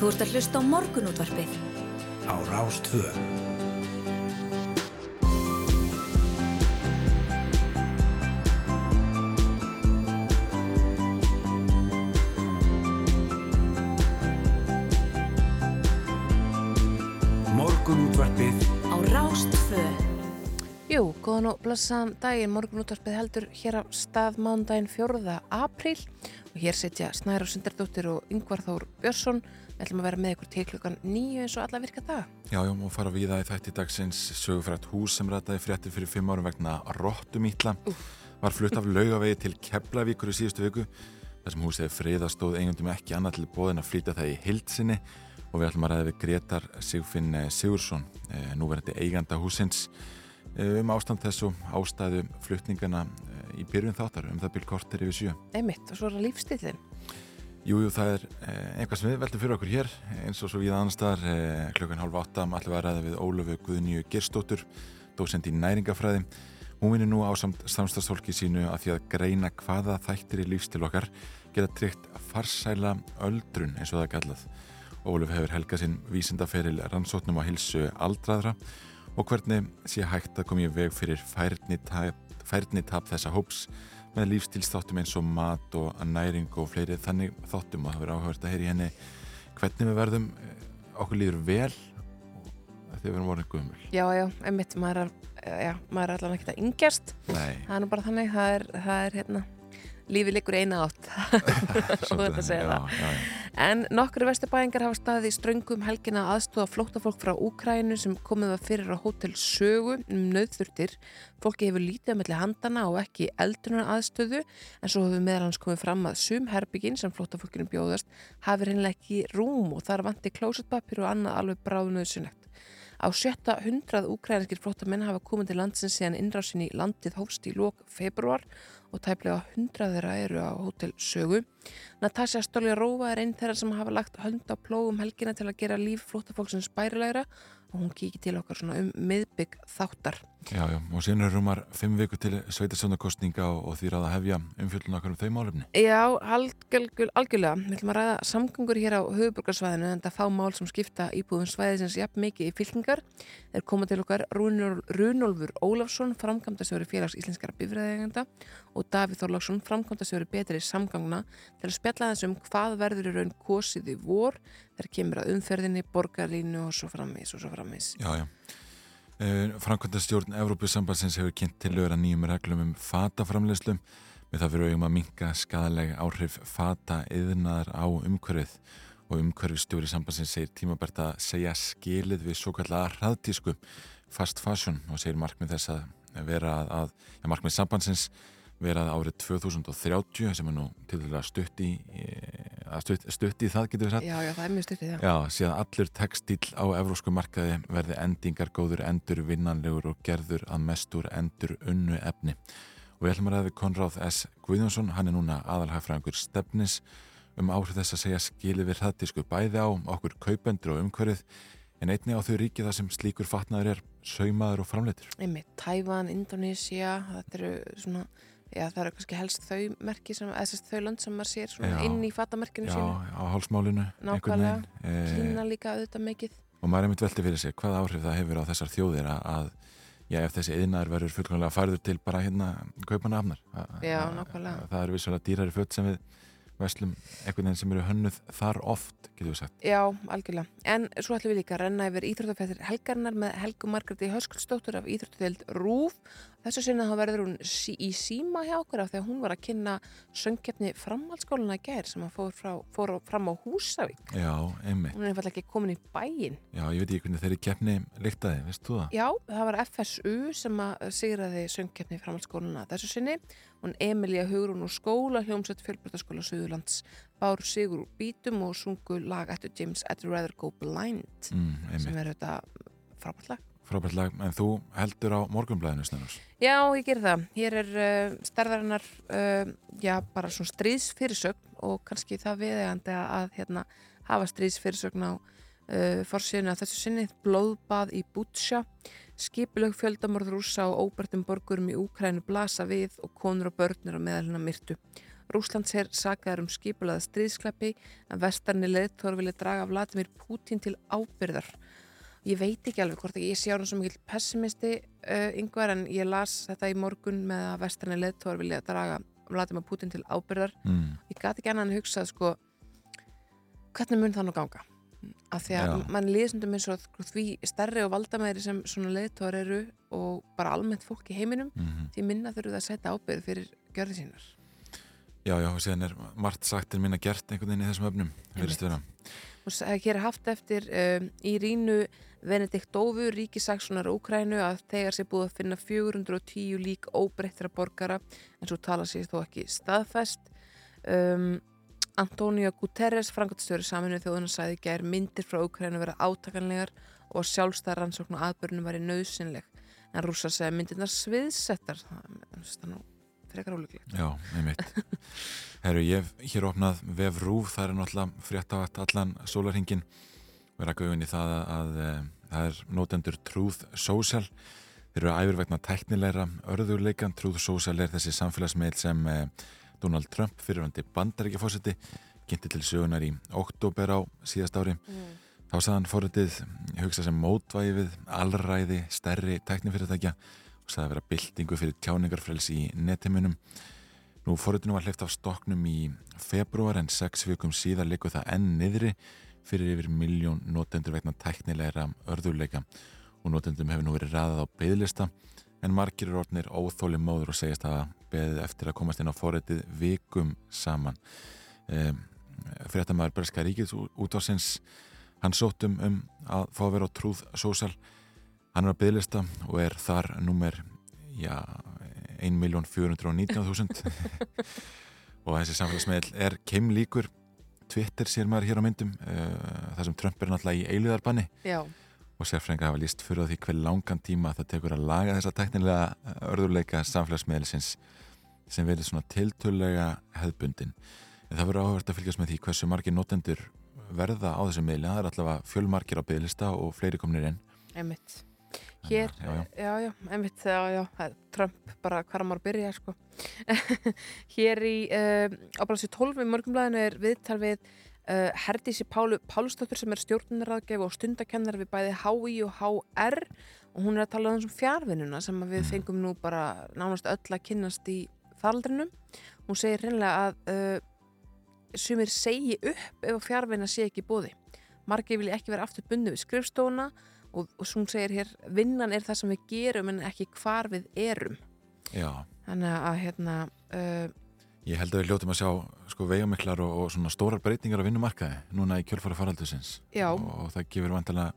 Þú ert að hlusta á morgunútvarpið. Á Rástvö. Morgunútvarpið Á Rástvö. Jú, góðan og blessaðan daginn, morgunútvarpið heldur hér á stað mándaginn 4. apríl og hér setja Snæra Sundardóttir og Yngvar Þór Björnsson. Við ætlum að vera með ykkur til klukkan nýju eins og alla virka það. Já, já, og fara við það í þætti dagsins sögufrætt hús sem rætaði fréttir fyrir fimm árum vegna Rottumítla. Var flutt af laugavegi til Keflavíkur í síðustu viku. þar sem húsið friðastóð eigundum ekki annað til bóðin að flytja það í hildsinni og við ætlum að ræða við Gretar Sigfinn eh, Sigursson, eh, núverandi eiganda húsins, eh, um ástand þessu ástæðu flutningana í byrjun þáttar um það byrj kortir yfir sjö. Einmitt, og svo er það lífstillin. Jú, jú, það er eh, eitthvað sem við veltum fyrir okkur hér eins og svo við annar staðar eh, klukkan hálf átta allir var ræða við Ólöfu Guðnýju Gerstóttur dósend í næringafræði hún vinir nú á samt samstagsfólki sínu að því að greina hvaða þættir í lífstil okkar geta tryggt farsæla öldrun eins og það er kallað. Ólöf hefur helgað sinn vísindaferil rannsóknum á hilsu aldraðra og hvernig sé hægt að koma í veg fyrir færnitap, færnitap þessa hóps með lífstilsþáttum eins og mat og næring og fleiri þannig þáttum og það verður áhugavert að heyra í henni hvernig við verðum eh, okkur líður vel þegar við erum orðin guðmul Já, já, einmitt, maður er, já, maður er allan ekkert að yngjast. Það er nú bara þannig, það er, það er hérna, lífið liggur í eina átt. svolítið þetta segja já, það. já, já. En nokkru vesturbæingar hafa staðið í ströngum helgina að aðstóða flóttafólk frá Úkrænu sem komið var fyrir á hótel Sögu um nöðþurftir. Fólki hefur lítið að melli handana og ekki eldunar aðstöðu en svo hefur meðal hans komið fram að sum herbyggin sem flóttafólkinu bjóðast hafi reynilega ekki rúm og þar vanti klósetpapir og annað alveg bráðnöðsynlegt. Á sjötta hundrað úkrænskir flottamenn hafa komið til landsins síðan innrásin í landið hófst í lók februar og tæplega hundrað þeirra eru á hótel Sögu. Natasja Stolja Rófa er einn þeirra sem hafa lagt hönd á plógum helgina til að gera líf flottafólksins bærilegra og hún kíkir til okkar svona um miðbygg þáttar. Já, já. og síðan er rúmar fimm viku til sveitarstjónarkostninga og, og því að hefja umfjöldun okkar um þau málefni Já, algjör, algjörlega. Við ætlum að ræða samgöngur hér á höfuborgarsvæðinu en það fá mál sem skipta íbúðum svæðisins jafn mikið í fylkingar. Þeir koma til okkar Runólfur Ólafsson, framkvæmdastjóri félags íslenskara bifræðegenda og Davíð Þorláksson, framkvæmdastjóri betri samgangna til að spjalla þessum hvað verður í raun kosið í vor þegar kemur að umferðinni, borgarlínu og svo frammis og svo frammis. Já, já. Uh, Frankvöndastjórn Evrópusambansins hefur kynnt til lögur að nýjum reglum um fataframleyslu með það fyrir augum að minka skadalega áhrif fata yðnaðar á umhverfið. Og umhverfistjóri sambansins segir tímabært að segja skilið við svo kallega hraðtísku fast fashion og segir markmið þess að vera að, að ja, markmið sambansins vera að árið 2030 sem er nú til að stutt í að stutt, stutt í það getur við sagt Já, já, það er mjög styrtið, já. Já, síðan allur textíl á evrósku markaði verði endingar góður endur vinnanlegur og gerður að mestur endur unnu efni. Og við ætlum að ræða við Konráð S. Guðjónsson, hann er núna aðalhæfræðingur stefnis um áhrif þess að segja skilið við hrættisku bæði á okkur kaupendur og umhverfið en einni á þau ríki þar sem slíkur fatnaður er saumaður og framleitur. Einmitt, Tævan, Indonesia, þetta eru svona, já það eru kannski helst þau merki sem, eða þess þau land sem maður sér svona Já. inn í fatamerkinu Já, sínu. á hálsmálinu Nákvæmlega. Eh, Kína líka auðvitað mikið. og maður er mynd velti fyrir sig hvað áhrif það hefur á þessar þjóðir að, að já, ef þessi yðnaður verður fullkomlega færður til bara hérna kaupana afnar Já, nákvæmlega. það eru vissulega dýrari föt sem við veslum einhvern veginn sem eru hönnuð þar oft, getur við sagt Já, algjörlega. En svo ætlum við líka að renna yfir íþróttafættir helgarnar með Helgu Margreti Höskuldsdóttur af Íþróttafæld Rúf. Þessu sinna þá verður hún sí, í síma hjá okkur af því að hún var að kynna söngkeppni framhaldsskóluna í gær sem að fór, frá, fór fram á Húsavík. Já, einmitt, Hún er einfallega ekki komin í bæinn. já, ég veit ekki hvernig þeirri keppni líktaði, veist þú það? Já, það var FSU sem að sigraði söngkeppni framhaldsskóluna þessu sinni. Hún Emilia Hugrún og skóla hljómsveit fjölbrytaskóla Suðurlands bár sigur úr bítum og sungu lag eftir James I'd Rather Go Blind Mm, sem er þetta frábært lag. Frábært lag, en þú heldur á morgunblæðinu snarars Já, ég ger það. Hér er uh, stærðarinnar, uh, já, bara svona stríðsfyrirsögn og kannski það viðegandi að, hérna, hafa stríðsfyrirsögn á uh, forsíðinu að þessu sinni. Blóðbað í Bútsja skipilög fjöldamorð rúsa og óbertum borgurum í Úkrænu blasa við og konur og börnir á meðalina myrtu. Rúslands er sakaður um skipulaða stríðskleppi en vestarni leðtór vilja draga Vladimir Putin til ábyrðar. Ég veit ekki alveg hvort ég sé ára svo mikil pessimisti uh, yngvar en ég las þetta í morgun með að vestarni leðtór vilja draga Vladimir Putin til ábyrðar. mm. Ég gati ekki annan að hugsa sko, hvernig mun það nú ganga? Af því að mann líðsundum eins og því stærri og valdamæri sem svona leðtór eru og bara almennt fólk í heiminum Mm því minna þurfum það að setja ábyrð fyrir gjörði sínar. Já, já, og síðan er margt sagt til minna gert einhvern veginn í þessum öfnum, verðist vera. Hér er haft eftir um, í rínu Benediktófu, ríkisaksunar Úkrænu að þegar sé búið að finna 410 lík óbreyttra borgara en svo tala sér þó ekki staðfest. Um, Antonio Guterres, frangatstjóri saminu þjóðuna sæði gær myndir frá Úkrænu vera átakanlegar og sjálfstæðar rannsókn og aðbörnum væri nöðsynleg. En rússar segja myndirnar sviðsettar. Það er nú frekar ólíklegt. Já, einmitt. Herru, ég hef hér opnað vef rúf, það er náttúrulega frétt á allan sólarhingin er að gauðin í það að, að, að það er nótendur Truth Social þeir eru æfir vegna tæknilegra örðurleikan, Truth Social er þessi samfélagsmeil sem eh, Donald Trump fyrirvandi bandaríkjafósiti kynnti til sögunar í oktober á síðast ári Mm. Þá sagði hann fóruðið hugsa sem mótvægi við allræði stærri tæknifyrirtækja og sagði vera byltingu fyrir tjáningarfrelsi í netimunum. Nú fóruðinu var hleyft af stoknum í februar en sex vikum síðar likur það enn niðri fyrir yfir miljón notendur vegna tæknilegra örðuleika og notendum hefur nú verið ræðað á beðlista en margir eru orðnir óþóli móður og segjast að beðið eftir að komast inn á fóruðið vikum saman. Um, Fréttamaður Berska Ríkis út á sinns hann sótt um, að fá að vera á Truth Social hann er á bygglista og er þar nummer já, 1.419.000 og þessi samfélagsmiðl er keimlíkur. Twitter sér maður hér á myndum uh, þar sem Trump er náttúrulega í eiliðarbanni Já, og sérfrænga hafa líst fyrir því hver langan tíma það tekur að laga þessa teknilega örðurleika samfélagsmiðlisins sem verður svona tiltölulega hefðbundin. En það verður áhverst að fylgjast með því hversu margir notendur verða á þessu miðli. Það er allavega fjölmargir á bygglista og fleiri komnir inn. Einmitt. Hér, Já, já. já, já, einmitt, já, Trump bara hvar maður byrja, sko. Hér í, uh, á blæsi 12 í morgumblæðinu er viðtal við uh, Herdísi Pálu Pálustóttur sem er stjórnunarraðgef og stundakennar við bæði HI og HR og hún er að tala um þessum fjárvinnuna sem við Mhm. fengum nú bara nánast öll að kynnast í faraldrinum. Hún segir reynilega að uh, sumir segi upp ef fjárvinna sé ekki bóði. Margir vilja ekki vera aftur bunni við skrifstofuna og, og svo hún segir hér, vinnan er það sem við gerum en ekki hvar við erum. Já, Þannig að hérna, uh, ég held að við hljótum að sjá sko veigamiklar og, og svona stórar breytingar á vinnumarkaði núna í kjölfara faraldusins og, og það gefur vantilega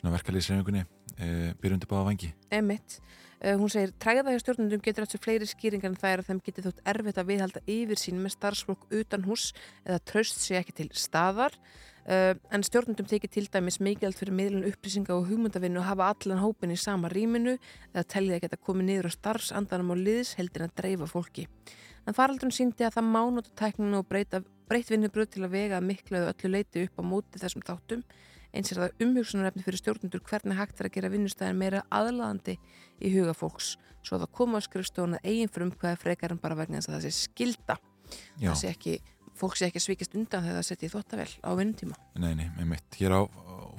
svona verkalýsreifingunni e, byrjundi báða vangi emitt. Uh, hún segir, træða hjá stjórnundum getur sér fleiri skýringar en það er að þeim getur þótt erfitt að viðhalda yfir sín með starfsfólk utan hús eða tröst sé ekki til staðar. Uh, en stjórnundum tekið til dæmis mikilvægt fyrir miðlun upplýsinga og hugmyndavinnu að hafa allan hópin í sama rýminu eða tellið að geta komið niður á starfsandanum og liðs heldur en að dreifa fólki. En faraldrun síndi að það má nota tækninu og breytt vinnubröð til að vega miklu eða öllu leiti upp á móti þessum þáttum. Eins er það umhugsunarefni fyrir stjórnundur hvernig hægt er að gera vinnustæðin meira aðlaðandi í huga fólks svo að það koma á skrifstofun að eigin fyrir umkvæða frekar en bara vegna þess að það sé skilda. Já, Það sé ekki, fólk sé ekki að svikast undan þegar það setja í þóttavel á vinnutíma. nei, nei, með mitt Hér á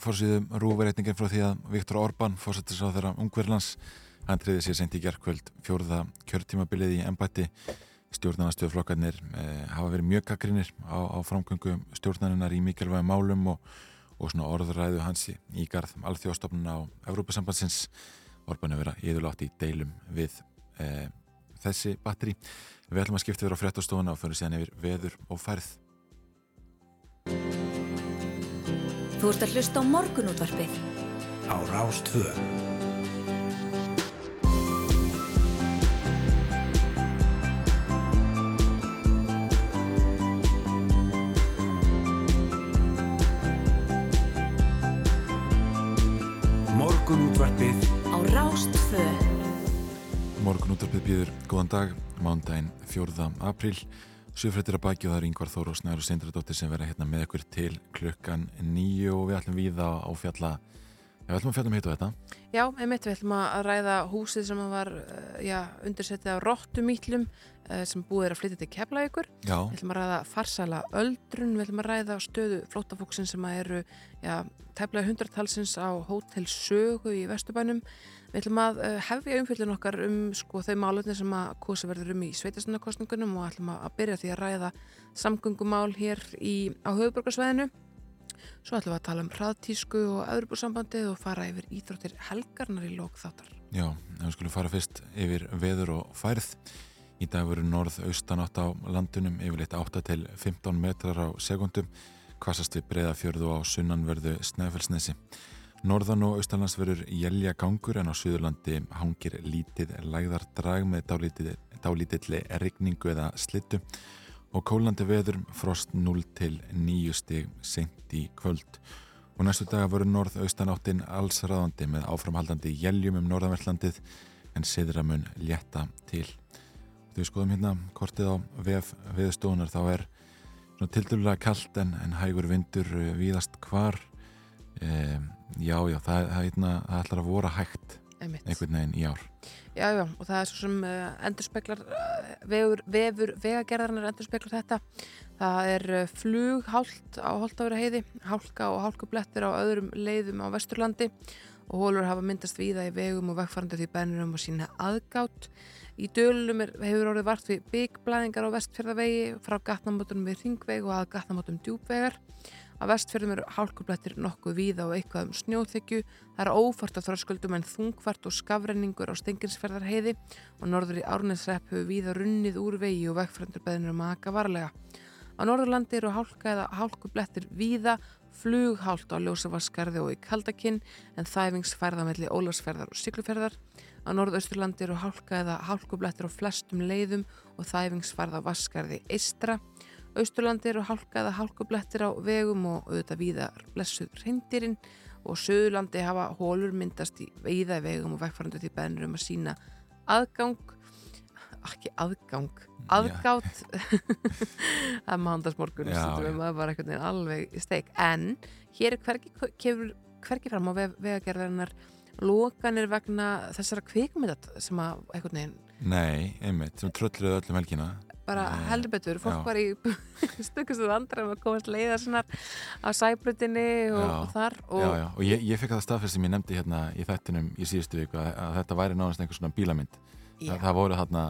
fórsýðum rúverreitningin frá því að Viktor Orbán, fórsetis á þeirra Ungverlands, hann triði sér sent í gerkvöld fjórða kjörtímabilið í embætti stjórnarnastöðflokkarnir eh, hafa verið mjög gaggrinir á, á framgöngu stjórnarinnar í mikilvægum málum og, og svona orðræðu hans í, garð alþjóðstofnun á Evrópusambandsins Orbán hefur verið íðurlátt í deilum við eh, þessi batteri Við ætlum að skipta þér á fréttastofuna og fyrir síðan yfir veður og færð Þú ert að hlusta á morgunútvarpið. á Rástvö. Morgun útvarpið býður góðan dag, mándaginn 4. apríl. Sjöfrættir að baki og það er yngvar Þór og Snæður og Sindradóttir sem verða hérna með ykkur til klukkan nýju og við ætlum við á fjalla Já, við ætlum að fjalla um hitt og þetta. Já, einmitt, við ætlum að ræða húsið sem var já, undirsettið á Rottumítlum sem búið er að flytja til Keflavíkur. Já. Við ætlum að ræða farsala öldrun, við ætlum að ræða stöðu flótafóksin sem eru tæplega hundratalsins á Hótel Sögu í Vestubænum. Við ætlum að hefja umfjöldin okkar um sko, þau málunni sem að kosi verður um í sveitastunarkostningunum og ætlum að byrja því að ræða samgöngumál hér í, á höfuborgarsveðinu. Svo ætlum við að tala um hraðtísku og öðrubúrsambandið og fara yfir íþróttir helgarnar í lók þáttar. Já, við skulum fara fyrst yfir veður og færð. Í dag veru norð-austan átt á landunum yfirleitt 8 til 15 metrar á sekundum. Kvassast við breyðafjörðu á sunnanverðu Snæfellsnesi. Norðan og austanlands verður jælja gangur en á Suðurlandi hangir lítið lægðardrag með dálítilli rigningu eða slittu og kólandi veður frost 0 til 9 stig sent í kvöld. Og næstu daga voru norð-austan áttin alls ráðandi með áframhaldandi jæljum um norðanverðlandið en siðramun létta til. Þegar við skoðum hérna kortið á VF viðstónar þá er tildurlega kallt en, en hægur vindur víðast hvar. E, já já það, það, það, það ætlar að voru hægt Einmitt. einhvern veginn í ár. Já, já, og það er svo sem uh, endurspeglar uh, vefur, vefur vegagerðarnar endurspeglar þetta. Það er uh, flughált á Holtavera heiði, hálka og hálkublettir á öðrum leiðum á Vesturlandi og hólur hafa myndast víða í vegum og vegfærandi því bænir um að sína aðgátt. Í dölunum er, hefur orðið vart við byggblæðingar á vestfjörðavegi frá gatnamótunum við Ringveg og að gatnamótum djúbvegar. Á vestfjörðum eru hálkublettir nokkuð víða og eitthvað um snjóþykju. Það er ófart af þröskuldum en þungfart og skafrenningur á stenginsferðarheiði og norður í árnesrepp hefur víða runnið úr vegi og vegfrændur beðinur um að varlega. Á norðurlandi eru hálka eða hálkublettir víða, flughált á ljósavaskarði og í kaldakinn en þæfingsfærðamelli ólarsferðar og sykluferðar. Á norðausturlandi eru hálka eða hálkublettir á flestum leiðum og þæfingsfærða vaskarði eistra. Austurlandi eru hálka eða hálkublettir á vegum og auðvitað víðar blessuð reyndirinn og Suðurlandi hafa hólur myndast í víða vegum og vegfærandu því bennur um að sína aðgang. Ekki aðgang, aðgátt er mándagsmorgun það var veginn alveg steik. En hér er hvergi, kefur, hvergi fram á vegagerðarinnar lokanir vegna þessara kvikmyndat sem að einhvern veginn Nei, einmitt, sem tröllruðu öllum helgina bara heldur betur, fólk já. var í stökkustu vandrar með að komast leiða svona á sæbrutinni og, og þar og, já, já. og ég, ég fekk það staðfest sem ég nefndi hérna í þættinum í síðustu viku að, að þetta væri náðast einhvers svona bílamynd það, það voru hérna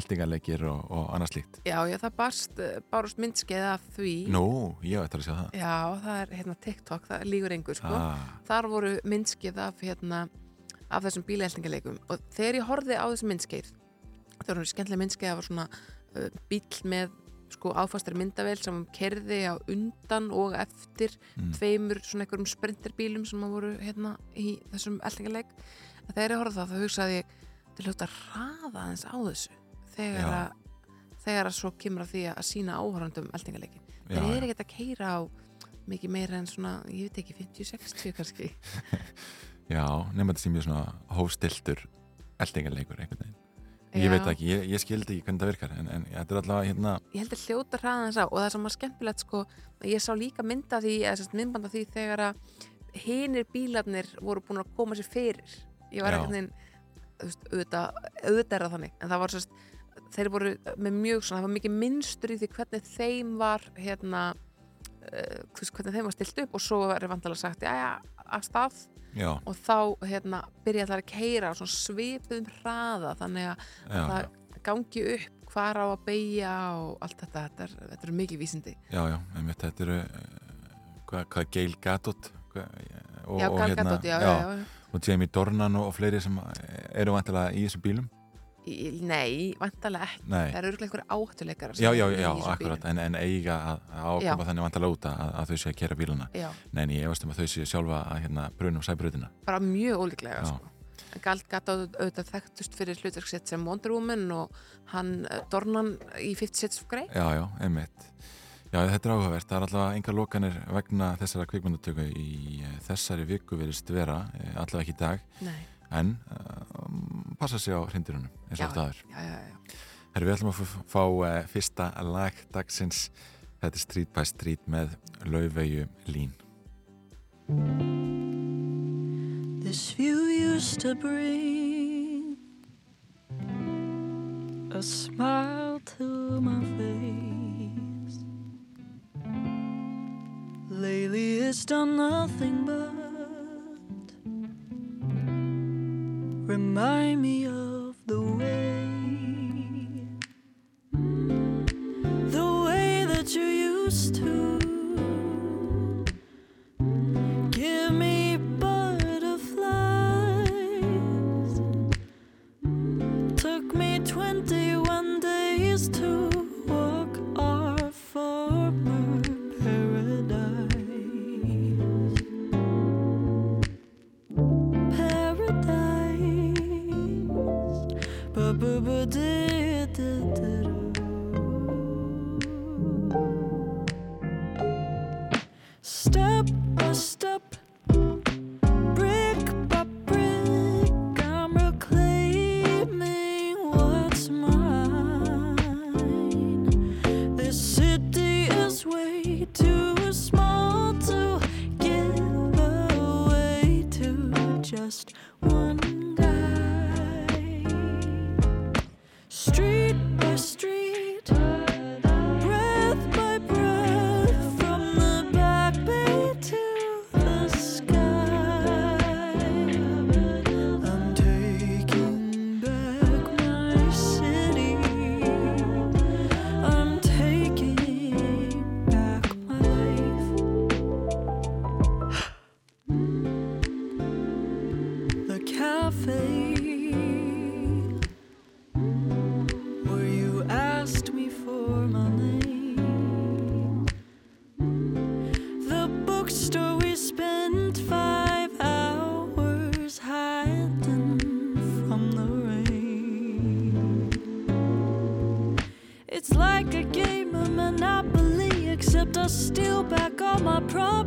eldingarleikir og, og annað slíkt. Já, það barst, barst myndskeið af því. Nú, ég veit að sjá það. Já, það er hérna TikTok, það lígur einhver sko. Ah. þar voru myndskeið af hérna af þessum bílaeldingarleikum og þegar ég horfið á þessum myndskeið það bíl með sko áfastar myndavel sem kerði á undan og eftir mm. tveimur svona einhverjum sprinterbílum sem voru hérna í þessum eldingarleik þegar ég horfið það þá hugsaði ég til hljótt að rafa aðeins á þessu þegar að, þegar að svo kemur að því að sína áhörandum eldingarleikin þeir eru ekkert að keira á mikið meira en svona, ég veit ekki 50-60 kannski. Já, nefnum að þetta sé mjög svona hóstiltur eldingarleikur einhvern veginn Ég veit ekki, ég, ég skildi ekki hvernig það virkar en, en þetta er allavega hérna Ég held að hljóta hraðans á og það sem var skemmtilegt sko, ég sá líka mynda því myndbanda því þegar að hinnir bílarnir voru búin að koma sér fyrir. Ég var ekkert auðvitað, auðvitað er það þannig en það var sérst, þeir voru með mjög svona, það var mikið minnstur í því hvernig þeim var hérna uh, hvernig þeim var stilt upp og svo er vantilega sagt, já já, að stað já. og þá hérna byrja það að keira á svipuðum hraða þannig að, að það gangi upp hvar á að beigja og allt þetta, þetta er, þetta er mikið vísindi. Já, já, einmitt, þetta eru hvað, hvað Gail Gadot hvað, og, Já, Gail Gadot, já, já, og Jamie Dornan og, og fleiri sem eru vantilega í þessum bílum Nei, vantilega ekki nei. það eru örgulega einhverju áttuleikar Já, já, já, akkurat, en, en eiga að, að ákoma þannig vantilega út að, að þau sé að kera bíluna já. Nei, en ég veist um að þau sé sjálfa að hérna brunum sæbröðina Bara mjög ólíklega, sko Galt gata auðvitað þekktust fyrir hlutverksett sem Wonder Woman og hann eh, Dornan í 50 Shades of Grey Já, já, einmitt Já, þetta er áhugavert. Það er alltaf enga lokanir vegna þessara kvikmyndatöku í eh, þessari viku verist vera, eh, allavega ekki í dag. Nei. En um, passa sér á hrindirunum eins og alltaf aður. Já, já, já. Herru, við ætlum að fá uh, fyrsta lag dagsins. Þetta er Street by Street með Laufeyju Lín. This view used to bring a smile to my face. Lately, it's done nothing but remind me of the way, the way that you used to one bookstore we spent five hours hiding from the rain. It's like a game of Monopoly, except I steal back all my property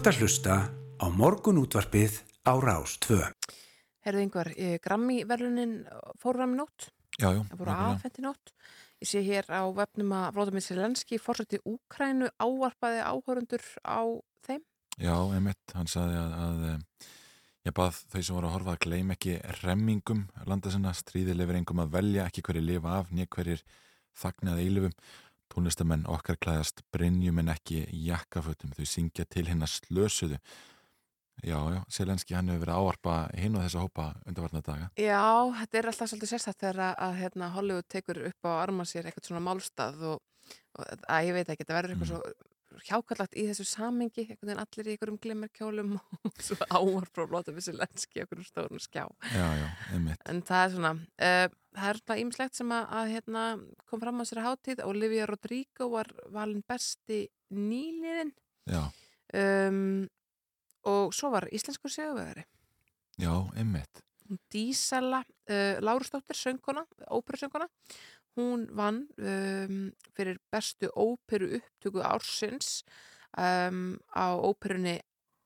ert að hlusta á morgun útvarpið á Rás 2. Herðu yngvar, Grammy verlunin fór fram í nótt, Já, já, það voru nákvæmlega. aðfendi í nótt. Ég sé hér á vefnum að Vladimir Zelenski fórsætti Úkrænu ávarpaði áhörundur á þeim. Já, emitt, hann sagði að, að eh, ég bað þau sem voru að horfa að gleym ekki remmingum landa sinna, stríðilegveringum að velja ekki hverju lifa af, nýja hverjir þagnað eilifum. Tónlistamenn okkar klæðast brynjum en ekki jakkafötum, þau syngja til hinn að slösuðu. Já, já, Selenski hann hefur verið að ávarpa hinn og þessa hópa undarvarna daga. Já, þetta er alltaf svolítið sérstætt þegar að, að hérna, Hollywood tekur upp á arma sér eitthvað svona málstað og, og að ég veit ekki, þetta verður eitthvað svo hjákallagt í þessu samingi, einhvern veginn allir í einhverjum glimmerkjólum og svo ávar frá blóta vissi lenski okkur stórnum skjá. Já, já, emitt. En það er svona, uh, það er svona ímslegt sem að, að hérna, kom fram á sér hátíð. Olivia Rodrigo var valin besti nýliðin. Um, og svo var íslenskur seguvegari. já, emitt. Dísela uh, Lárusdóttir, söngkona, óperusöngkona. Hún vann um, fyrir bestu óperu upptöku ársins um, á óperunni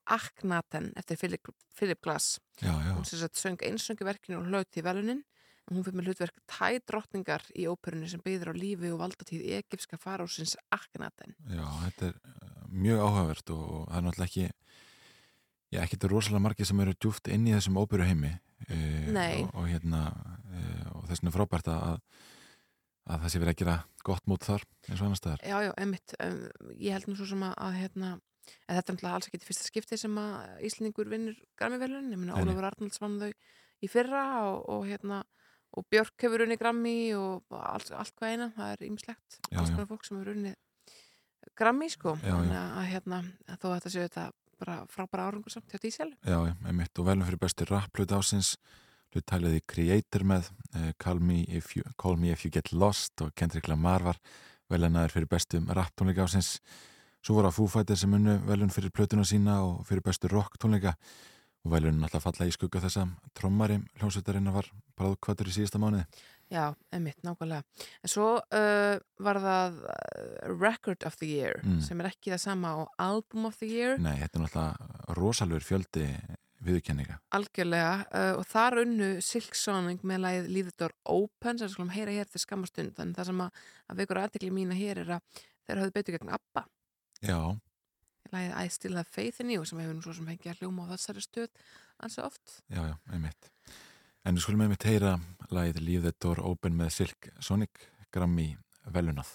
Aknaten eftir Philip, Philip Glass. Já, já, hún sem sagt söng einsöngu verkinu og hlaut í velunin og hún fyrir með hlutverk tædrottningar í óperunni sem byður á lífi og valdatíð egipska farósins Akhenaten Já, þetta er uh, mjög áhugavert og, það er náttúrulega ekki já, ekki þetta rosalega margir sem eru djúft inn í þessum óperu heimi Nei. og, og hérna uh, og þess vegna er frábært að að það sé verið að gera gott mót þar eins og annars staðar. Já, já, einmitt um, ég held nú svo sem að, að hérna en þetta er alls ekki til fyrsta skipti sem að Íslendingur vinnur Grammy-velun ég nei. Ólafur Arnalds vann þau í fyrra og, og hérna og Björk hefur unni Grammy og allt, allt hvað eina, það er ýmislegt Já, alls konar fólk sem hefur unni Grammy sko, þannig að hérna að þó að þetta séu þetta bara frábæra árangur samt hjá Dísel. Já, já, einmitt. Og velum fyrir bestu rapplut ásins hlut tæliði Creator með uh, Call, me if you, Call Me If You Get Lost og Kendrick Lamar var velunaður fyrir bestu rapptónleika ásins svo voru að Foo Fighters sem unnu velun fyrir plötuna sína og fyrir bestu rock tónleika og velun alltaf falla í skugga þessa trommari hljómsveitarinn var bara kvættur í síðasta mánuði. Já, einmitt, nákvæmlega. En svo uh, var það uh, Record of the Year Mm. sem er ekki það sama og Album of the Year. Nei, þetta er náttúrulega rosalur fjöldi viðurkenninga. Algjörlega uh, og þar unnu Silk Sonic með lagið Door Open sem við skulum heyra hér til skammastund þannig það sem að, að vekur aðtekli mína hér er að þeir hafðu betur gegn ABBA. Já, lagið I Still Have Faith in You sem hefur nú svo sem fengið að hljóma á þessari stöð ansi oft. já, já, einmitt En við skulum einmitt heyra lagið Leave the Door Open með Silk Sonic Grammy velunað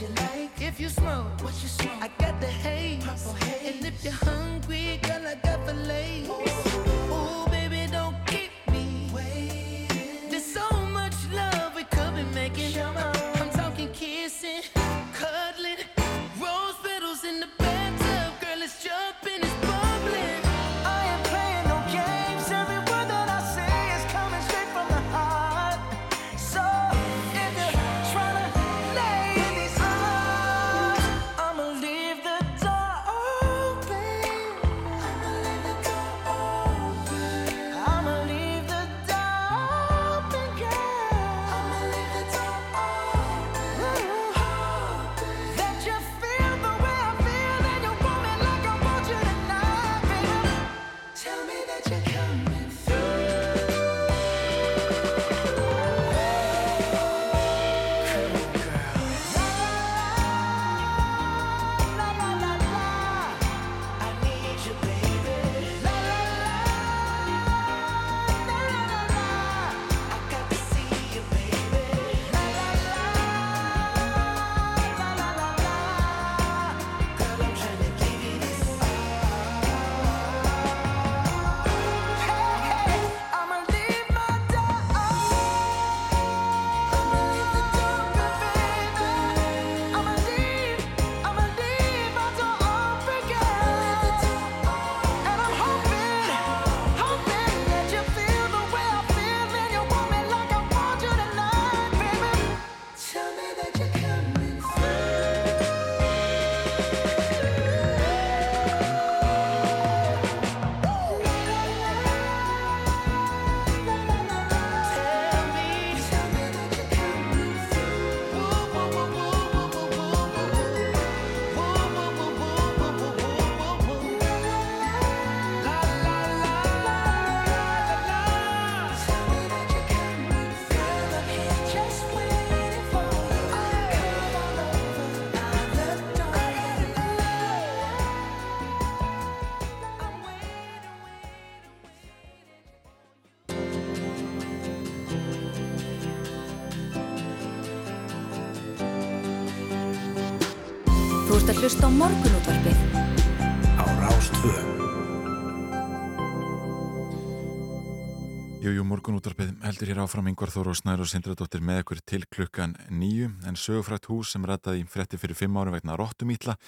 you like. If you smoke, what you smoke? I got the haze. And if you're hungry, girl, I got fillets. Ooh, Hlusta á morgunútvarpið á Rástvö. Jú, jú, morgunúttarpið heldur hér áfram Ingvar Þóru og Snær og Sindradóttir með ykkur til klukkan nýju en sögufrætt hús sem rættaði í fretti fyrir fimm árum vegna Rottumítla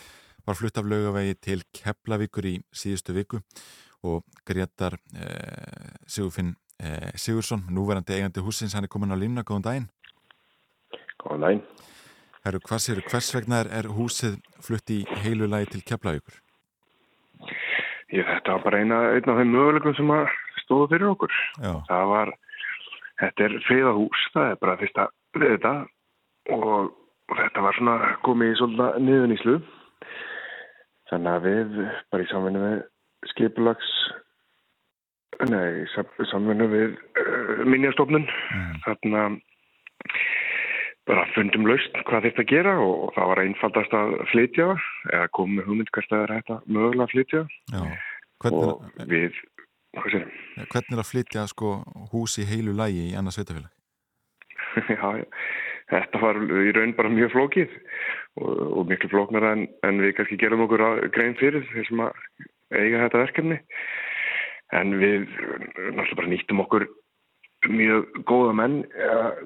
var flutt af laugavegi til Keflavíkur í síðustu viku og Gretar eh, Sigurfinn eh, Sigursson, núverandi eigandi húsins, hann er komin á línna, góðan daginn. Góðan daginn. Herru, hvað séu, hvers vegna er, er húsið flutt í heilu lagi til Keflavíkur? Ég þetta var bara eina, einn af þeim möguleikum sem að stóðu fyrir okkur. Já, Það var, þetta er friðahús, það er bara fyrsta við þetta og, og þetta var svona komið í svolítið niðuníslu. Þannig að við bara í samvinni við skipulags, nei, í sam- samvinni við uh, minjastofnun, mm, þarna bara fundum laust hvað þetta gera og það var einfaldast að flytja eða komið með hugmynd hvert að það er hægt að mögulega flytja. Og við, hvað sér, hvernig er að flytja sko hús í heilu lagi í annað sveitafélag? já, þetta var í raun bara mjög flókið og, og miklu flóknara en, en við kannski gerum okkur grein fyrir þeir sem að eiga þetta verkefni. En við náttúrulega bara nýttum okkur mjög góða menn,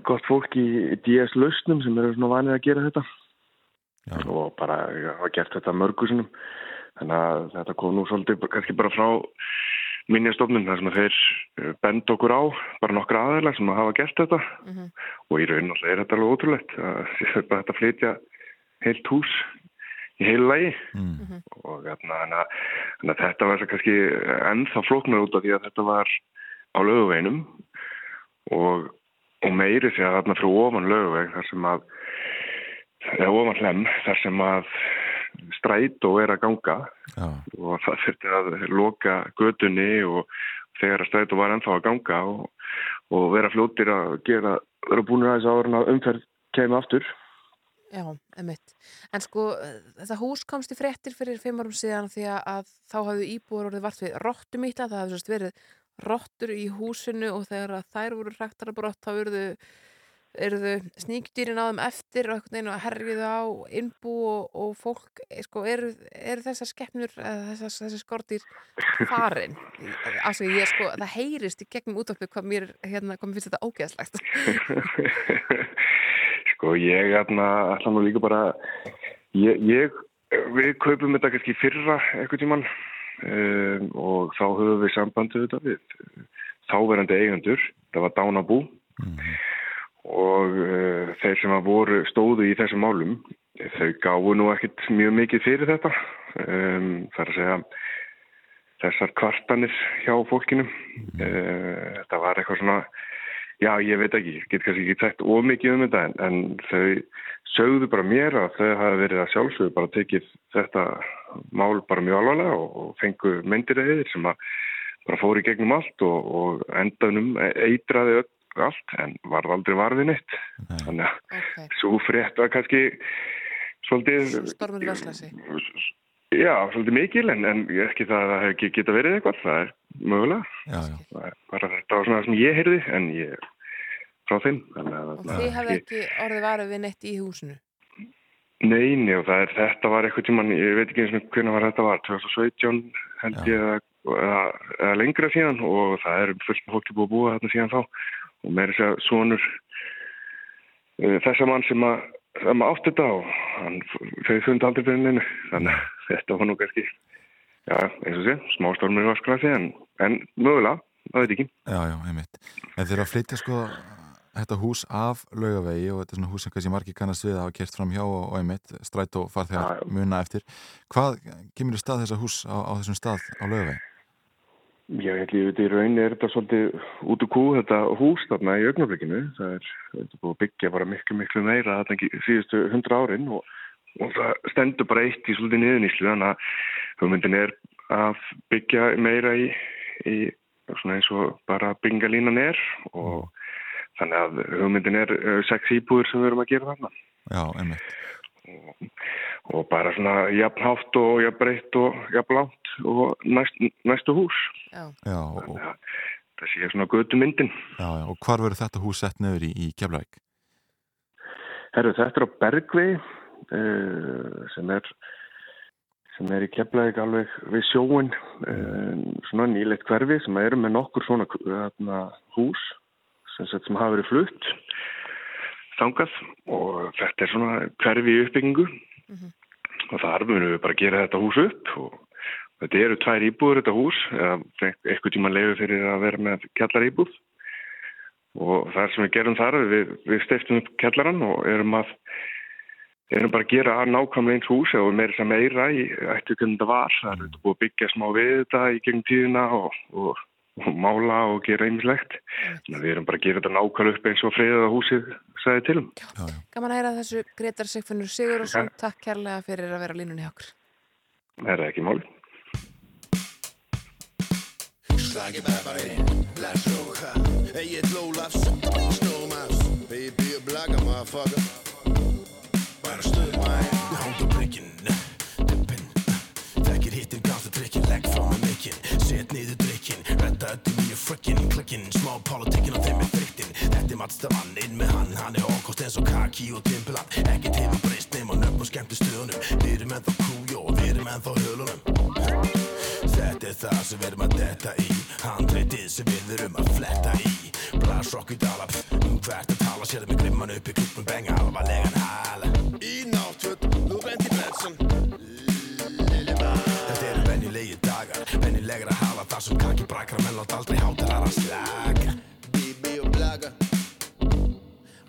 gott fólk í DS lausnum sem eru svona vanið að gera þetta. Já, og bara hafa gert þetta mörgusunum þannig að þetta kom nú svolítið kannski bara frá minjastofnun þar sem þeir eh, benda okkur á bara nokkra aðeinslega sem að hafa gert þetta. Mhm. og í raun og er þetta alveg ótrúlegt að það bara þetta að flytja heilt hús í heilu lagi. Mm, og þarna, þannig að, þetta var svo kannski ennþá flóknar út af því að þetta var á löguveinum og, og meiri því að þarna fyrir ofan löguveg þar sem að eða ofan hlem þar sem að strætó er að ganga. Já, og það þurfti að loka gödunni og þegar að strætó var ennþá að ganga og, og vera fljótir að gera, vera búinir aðeins að umferð kemur aftur. Já, emitt. En sko, þetta hús komst í fréttir fyrir fimm árum síðan því að, þá hafðu íbúar orðið vart við rottumýtla, það hafði sérst verið rottur í húsinu og þegar að þær voru ræktara brott þá eruðu, eruðu sníkdýrin á þeim eftir og einhvern veginn að herriðu á innbú og, og fólk, eh, sko, eru, eru þessar skeppnur, eða þessar, þessar skortýr farin? Altså, ég sko, það heyrist í gegnum útvarpið hvað mér, hérna, hvað mér finnst þetta ógeðslegt. sko ég ætla, ætla nú líka bara ég, ég við kaupum þetta kannski fyrra eitthvað tíman um, og þá höfum við sambandið þetta við þáverandi eigendur, það var Dánabú mm, og uh, þeir sem voru stóðu í þessum málum þau gáfu nú ekkit mjög mikið fyrir þetta. Um, það er að segja þessar kvartanir hjá fólkinu uh, þetta var eitthvað svona já ég veit ekki, ég get kannski ekki tætt ómikið um þetta en, en þau sögðu bara mér að þau hafa verið að sjálfsögðu bara tekið þetta mál bara mjög alvarlega og, og fengu myndir eða sem að bara fóru í gegnum allt og, og endanum eitraði allt en varð aldrei varði neitt. Nei, þannig að Ok, svo frétt var kannski svolítið stormur í Vatnsleysi. já, svolítið mikil en, en ekki það að það hef ekki geta verið eitthvað það er mögulega já, já, er bara þetta var svona það sem ég heyrði en ég frá þeim þannig að Og það þið er hefði ekki orðið varað við neitt í húsinu? Nei, nei, og það er, þetta var eitthvað tíman, ég veit ekki eins og hvernig var þetta var, 2017 held Já. ég að, eða, eða lengra síðan og það er fullt af fólki búið að búa þarna síðan þá og meira sér svonur uh, þessa mann sem að, sem að átt þetta og hann, þau fundi aldrei fyrir neinu, þannig að þetta var nú kannski, já, eins og sé, smá stormur í vasklasi en, en mögulega, það veit ekki. já, já, einmitt. En þeir eru að flytja sko þetta hús af laugavegi og þetta er svona hús sem kannski margir kannast við að hafa kert fram hjá og, og einmitt, stræt og farþegar muna eftir. Hvað kemur í stað þessa hús á, á þessum stað á laugavegi? Já, ég held veit í raun er þetta svolítið út úr kú þetta hús þarna í augnablikinu. Það er, það er búið að byggja bara miklu, miklu meira ekki síðustu hundra árin og, og það stendur bara eitt í svolítið niðuníslu þannig að hugmyndin er að byggja meira í, í svona eins og bara byggingalínan er og þannig að hugmyndin er eh, sex íbúður sem við erum að gera þarna Já, einmitt. og bara svona jafn hátt og jafn breytt og jafn látt og næst, næstu hús. Já, Já, og, og, það sé svona götu myndin. já, já, og hvar verður þetta hús sett nefur í, í Keflavík? Herru, þetta er á Bergvei uh, sem er sem er í keflaðið alveg við sjóin uh, svona nýleitt hverfi sem eru með nokkur svona þarna, hús sem, sem hafa verið flutt þangað og þetta er svona hverfi í uppbyggingu. Og þar munum við bara gera þetta hús upp og þetta eru tvær íbúður þetta hús eitthvað tíma leiður fyrir að vera með kjallar íbúð og það sem við gerum þar við, við steiftum upp kjallaran og erum að erum bara að gera nákvæmlega eins hús og meira sem meira í ættu hvernig þetta var. Það er búið að byggja smá við þetta í gegn tíðina og, og, og mála og gera einmislegt við erum bara að gera þetta nákvæmlega upp eins og friða húsið sagði til um. Gaman að heyra þessu Gretar Sigfinnur Sigurðarsson Takk. Kærlega fyrir að vera línunni hjá okkur. Það er ekki máli Slagi bæbari, blæsróka Egið Lólafs, Snómas Baby og blaga motherfucker hittir gásta trikkin Legg frá mig mikinn, set niður drikkin Redda öllum nýju frikkin, klikkin Smá politikkin og þeim er friktin Þetta er matstamann, inn með hann Hann er ókost eins og kaki og timpiland Ekkert hefur breyst nema nöfn og skemmti stöðunum. Við erum ennþá kújó við erum ennþá hölunum. Þetta er það sem við erum að detta í. Handreitið sem við erum að fletta í. Blasrokk í dalab Um hvert að tala sér með grimman upp í klubbum Benga alvarlegan hala. Í náttúrt, nú bendi Betsson dagar Venjulegra hala þar sem kaki brakar Menn látt aldrei hátalara slaka Bibi og blaga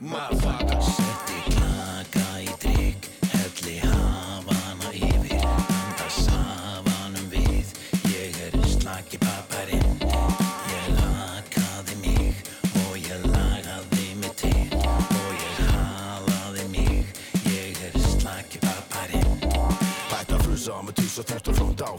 Motherfucker Setti klaka í drikk, helli hafana yfir, handa safanum við. Ég er slaki papparinn, ég lakaði mig og ég lagaði mig til og ég halaði mig. Ég er slaki papparinn. Hætt að frusa á mig tussa þúrt og frónda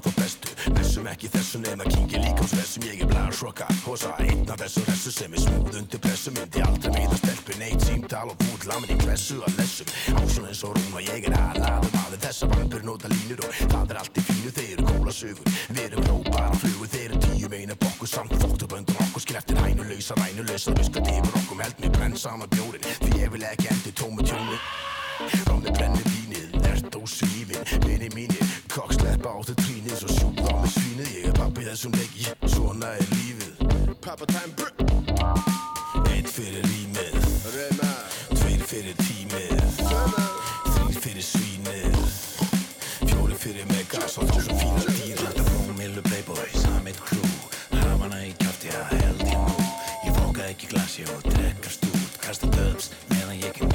Messum ekki þessu nefna kingi líka á svessum Ég er blæður sroka, hosa einn af þessu ressu sem er smúð undir pressu Myndi aldrei meða stelpu, neitt símtal og búið lamin í klessu að lessum Ásson eins og og ég er aðlaður maður Þessa vampur nota línur og það er allt í fínu Þeir eru kóla sögur, við erum próbara flugur Þeir eru tíu meina bokkur samt fóttu böndur okkur Skreftir hænulausa, rænulausa, viskat yfir okkur Held mig brenn sama bjórin, því ég vil ekki endi tómu tjóni. Rámi brennir vínið, ert á svífin Vini mínir, kokk sleppa á þau trínið Svo sjúð á mig svínið, ég er pappi þessum leiki Svona er lífið Pappa time. Brr Eitt fyrir rýmið Tveir fyrir tímið Þrýr fyrir svínið Fjóri fyrir megas og þúsund fína dýr Þetta fómilu playboy, samitt crew, hafana í kjátti að held ég nú. Ég fóka ekki glasi og drekkast út, kasta döps meðan ég er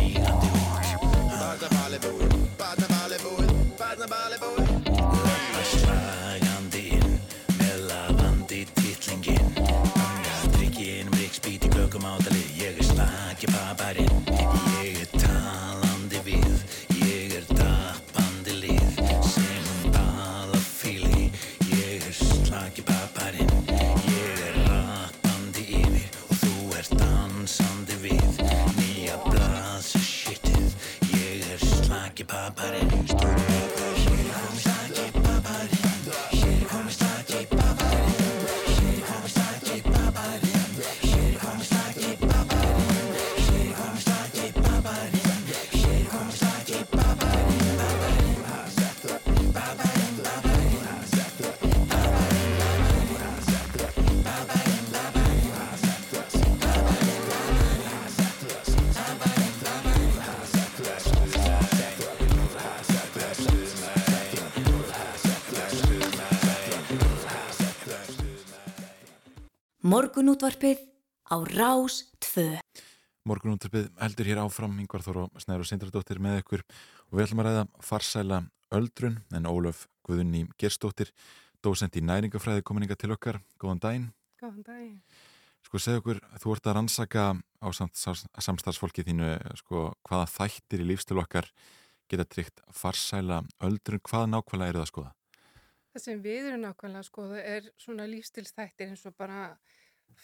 Morgunútvarpið á Rás 2. Morgunúndarpið heldur hér áfram Yngvar Þór og Snæður og Sindradóttir með ykkur og við ætlum að ræða farsæla öldrun en Ólaf Guðunni Gerstóttir dósent í næringafræði kominninga til okkar Góðan daginn Góðan daginn. Sko segja okkur, þú ert að rannsaka á samt, samstarfsfólki þínu sko, hvaða þættir í lífstil okkar geta tryggt farsæla öldrun, hvaða nákvæmlega eru það að skoða? Það sem við erum nákvæmlega að skoða er svona lífstilsþættir eins og bara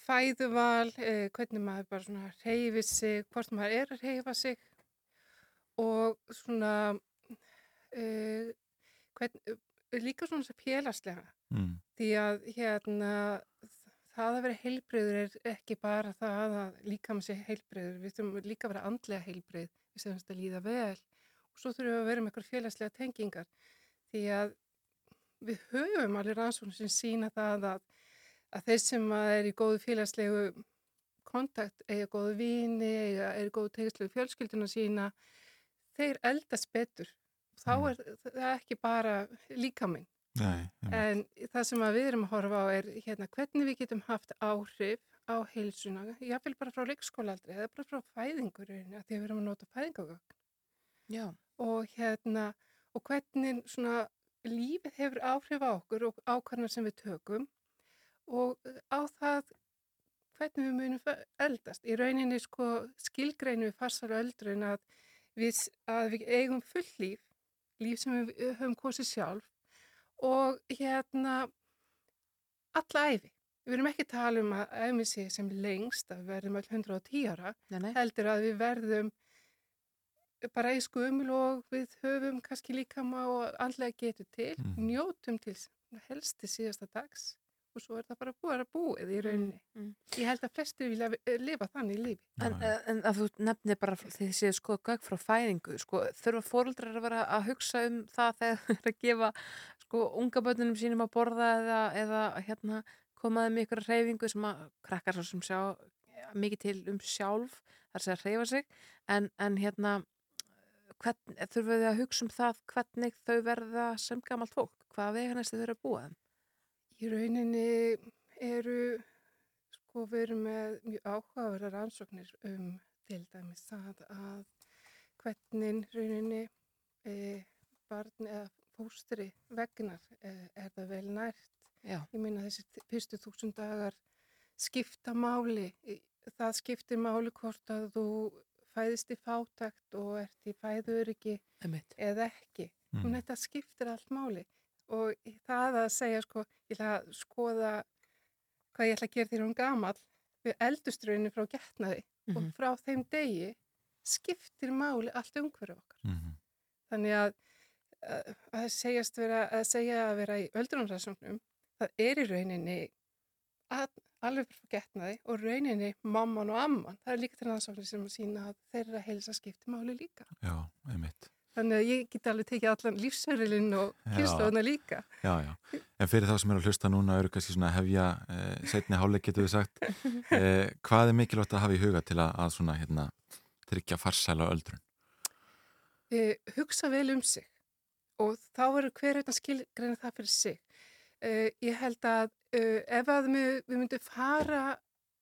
fæðuval, eh, hvernig maður bara svona reyfi sig, hvort maður er að reyfa sig og svona eh, hvern, líka svona sem félagslega. Mm. Því að hérna það að vera heilbreyður er ekki bara það að líka maður sé heilbreyður, við þurfum líka að vera andlega heilbreyð, við þurfum að líða vel svo þurfum við að vera með eitthvað félagslega tengingar því að við höfum alveg rannsóknir sem sína það að, að þeir sem að er í góðu félagslegu kontakt, eiga góðu vini, eiga, er í góðu tegislu fjölskylduna sína, þeir eldast betur. Þá er það ekki bara líkaminn. Nei, En það sem að við erum að horfa á er hérna, hvernig við getum haft áhrif á heilsuna, jáfnvel bara frá leikskólaaldri eða bara frá fæðingurinn, að því að við erum að nota fæðingagögn og hérna, og hvernig svona lífið hefur áhrif á okkur og ákvarðnar sem við tökum og á það hvernig við munum eldast. Í rauninni sko skilgreinu við farsar öldrun að við, að við eigum full líf, líf sem við höfum kosið sjálf og hérna alla æfi. Við erum ekki að tala um að æfum sé sem lengst að við verðum öll 110 ára, Nei, nei. heldur að við verðum bara í skumul og við höfum kannski líkama og andlega getur til, Mhm. njótum til helst til síðasta dags og svo er það bara búið að búið í rauninni. mm. Ég held að flestir vilja eh, lifa þannig lífi. En, en að þú nefnir bara því þið séu sko gögn frá fæðingu, sko, þurfa fóreldrar að vera að hugsa um það þegar þeir eru að gefa sko unga börnunum sínum að borða eða, eða hérna komaði með ykkur reyfingu sem að krakkar svo sem sjá mikið til um sjálf, þar sé að reyfa sig, en, en hérna hvern, þurfa þið að hugsa um það hvernig þau verða sem gamalt fólk, hvaða veganesti þau eru að búa þeim? Í rauninni eru, sko, erum með mjög áhugaverða rannsóknir um til dæmis það að hvernig rauninni e, barn eða fóstri vegnar e, er það vel nært. Já. Ég minna þessi fyrstu þúsund dagar skipta máli. Það skiptir máli hvort að þú fæðist í fátakt og ert í fæðuriki eða ekki. Mm. Þetta skiptir allt máli og það að segja sko, ég ætla að skoða hvað ég ætla að gera þegar hún gamall við elduströðinu frá getnaði Mhm. og frá þeim degi skiptir máli allt umhverju okkar. Mhm. Þannig að að segjast vera, að segja að vera í öldrunarrannsóknum, það er í rauninni að, alveg frá getnaði og rauninni mamman og amman. Það er líka til rannsóknir sem að sína að þeirra heilsa skiptir máli líka. Já, einmitt. Þannig að ég get alveg tekið allan lífsverðilinn og Já. kynnslóðuna líka. Já, já. En fyrir þá sem eru að hlusta núna eru kannski svona hefja eh, setni háleik getur við sagt. Eh, hvað er mikilvægt að hafa í huga til að, að svona hérna tryggja farsæla öldrun? e, hugsa vel um sig og þá eru hver eitthvað skilgreina það fyrir sig. E, ég held að e, ef að við, við myndum fara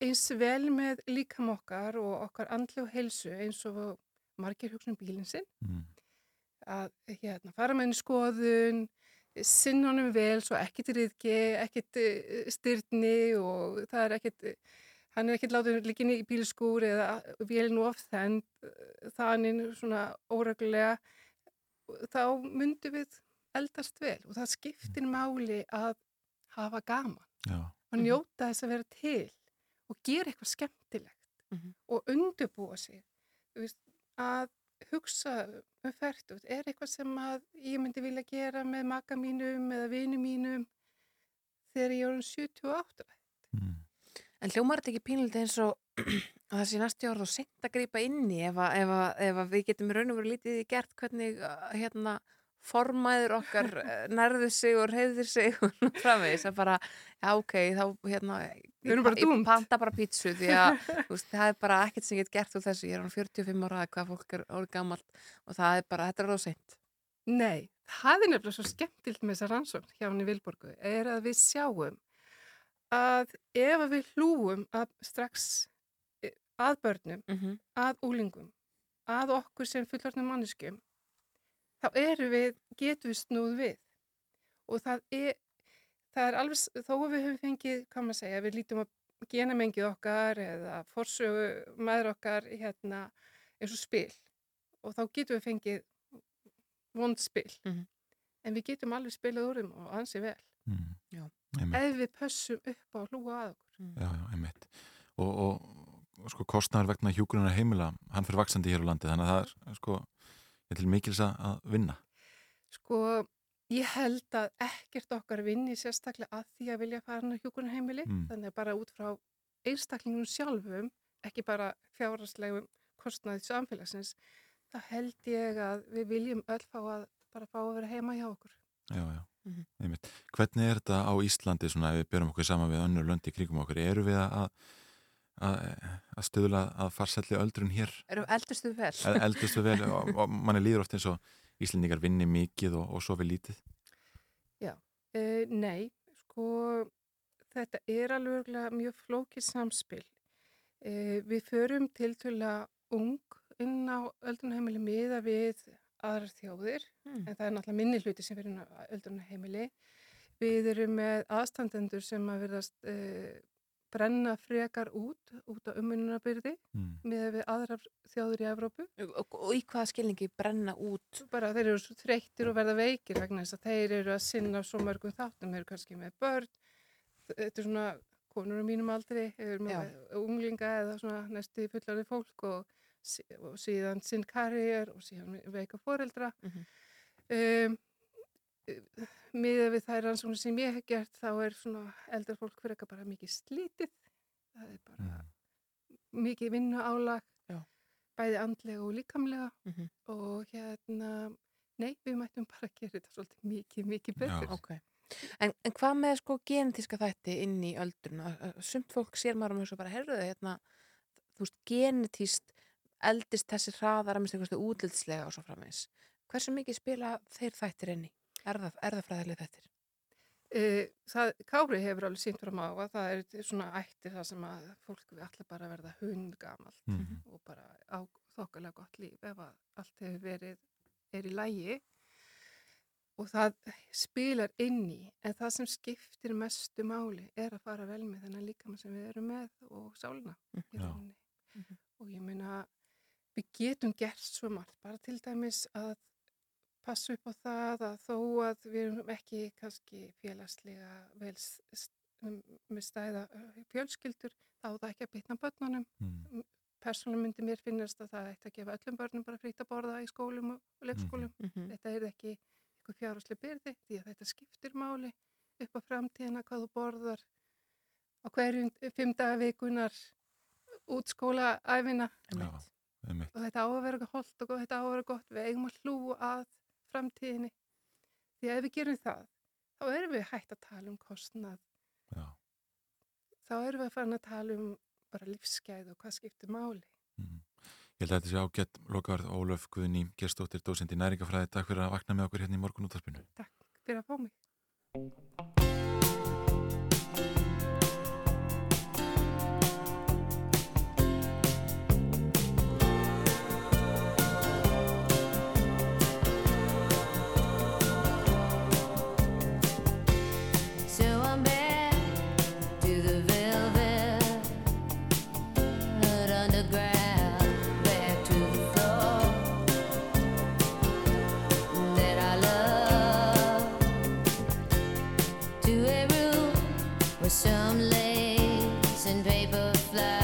eins vel með líkam okkar og okkar andlu og heilsu eins og margir hugsa um bílinn sinn, Mm. Að hérna, fara með henni skoðun, sinna honum vel, svo ekkit riðki, ekkit eh, styrni og það er ekkit, hann er ekkit látið líkinni í bílskúr eða vélinn of þend, þannig svona óreglulega, þá myndum við eldast vel og það skiptir máli að hafa gaman Já, og njóta þess að vera til og gera eitthvað skemmtilegt Mhm. og undirbúa sig. Veist, að hugsa um færtut er eitthvað sem að ég myndi vilja gera með maka mínum eða vini mínum þegar ég er um 78 mm. En hljómar þetta ekki pínlítið eins og að það sé næstu árið og seint að grípa inn í ef, að, ef, að, ef að við getum í raun og verið lítið í gert hvernig uh, hérna formæður okkar eh, nærðu sig og reyður sig og framvegis að bara, já ok, þá hérna ég doomed. panta bara pítsu því að veist, það er bara ekkert sem ég get gert úr þessu, ég er hann 45 ára hvað fólk er orðið gamalt og það er bara, þetta er alveg seint Nei, það er nefnilega svo skemmtilt með þessa rannsókn hjá henni Vilborgu er að við sjáum að ef við hlúum að strax eh, að börnum, mm -hmm. að úlingum, að okkur sem fullorðnum manneskjum, þá eru við, getum við snúð við. Og það er, það er alveg, þó að við höfum fengið, hvað maður segja, við lítum að genamengið okkar eða forsögu maður okkar hérna eins og spil og þá getum við fengið vond spil. Mhm. En við getum alveg spilað úr þeim og ansi vel. Mm. Ef við pössum upp á að hlúa að okkur. Já, já, einmitt. Og, og, og sko kostnæður vegna hjúkurunar heimila, hann fyrir vaksandi hér á landi, þannig að það er sko, ég til mikils að vinna. Sko, ég held að ekkert okkar vinni sérstaklega að því að vilja fara hann á hjúkunarheimili. Mm. Þannig að bara út frá einstaklingunum sjálfum, ekki bara fjárhagslegum kostnaði samfélagsins, þá held ég að við viljum öll fá að bara fá að vera heima hjá okkur. Já, já, Mhm. einmitt. Hvernig er þetta á Íslandi svona ef við berum okkur saman við önnur löndi kringum okkur? Eru við að, að, að stuðla að farselli öldrun hér? Erum eldustu vel? E- Eldustu vel og, og manni líður oft eins og Íslendingar vinni mikið og, og sofi lítið? Já, uh, nei, sko þetta er alveg mjög flókið samspil. Uh, við förum til tölja ung inn á öldrunarheimili miða við aðrar þjóðir, Mm. en það er náttúrulega minni hluti sem á öldrunarheimili. Við erum með aðstandendur sem að verðast uh, brenna frekar út, út á umvinnunarbyrði Mm. miða við aðrar þjóður í Evrópu. Og, og í hvaða skilningi brenna út? bara þeir eru svo þreyttir og verða veikir vegna þess að þeir eru að sinna svo mörgum þáttum, þeir eru kannski með börn þetta er svona konur á mínum aldri, þeir eru með unglinga eða svona næstu fullarði fólk og, og síðan sinn karriér og síðan veika foreldra Mhm. um, miðað við þær rannsóknir sem ég hef gert þá er svona eldar fólk fyrir eitthvað bara mikið slítið það er bara mikið vinnu álag Já. bæði andlega og líkamlega Mhm. og hérna nei, við mættum bara að gera þetta svolítið mikið, mikið betur Ok. En, en hvað með sko genetíska þætti inn í öldrun? Sumt fólk sér maður um þessu bara, herruðu, hérna, þú veist, genetíst eldist þessi hraðar að minnst eitthvað útlitslega og svo framvegs. Hversu mikið spila þeir þættir inn í? Erða, erðafræðileg þættir? Uh, það, Kári hefur alveg sínt fram á að það er svona ættir það sem að fólk við allir bara verða hundgamalt Mhm. og bara á þokkalega gott líf ef að allt hefur verið er í lægi og það spilar inn í en það sem skiptir mestu máli er að fara vel með þennan líkama sem við erum með og sálina í Já. rauninni og ég meina við getum gert svo margt bara til dæmis að passa upp á það að þó að við erum ekki kannski félagslega vel með stæða uh, fjölskyldur þá það ekki að bitna börnunum. Mm. persónum myndi mér finnast að það ætti að gefa öllum börnum bara frýtt að borða í skólum og og leikskólum. Mhm. þetta er ekki eitthvað fjárháslega byrði því að þetta skiptir máli upp á framtíðina hvað þú borðar á hverjum fimm daga vikunar út skólaæfina og þetta á að vera holdt og þetta á að vera gott. Við eigum að hlúa að framtíðinni því að ef við gerum það þá erum við hægt að tala um kostnað Já. þá erum við að fara að tala um bara lífsgæð og hvað skiptir máli Ég held að þetta sé ágætt lokaverð Ólöf Guðni Gerstóttir, dósend í næringafræði. Takk fyrir að vakna með okkur hérna í morgun útvarpinu. Takk fyrir að fá mig some lace and paper flies.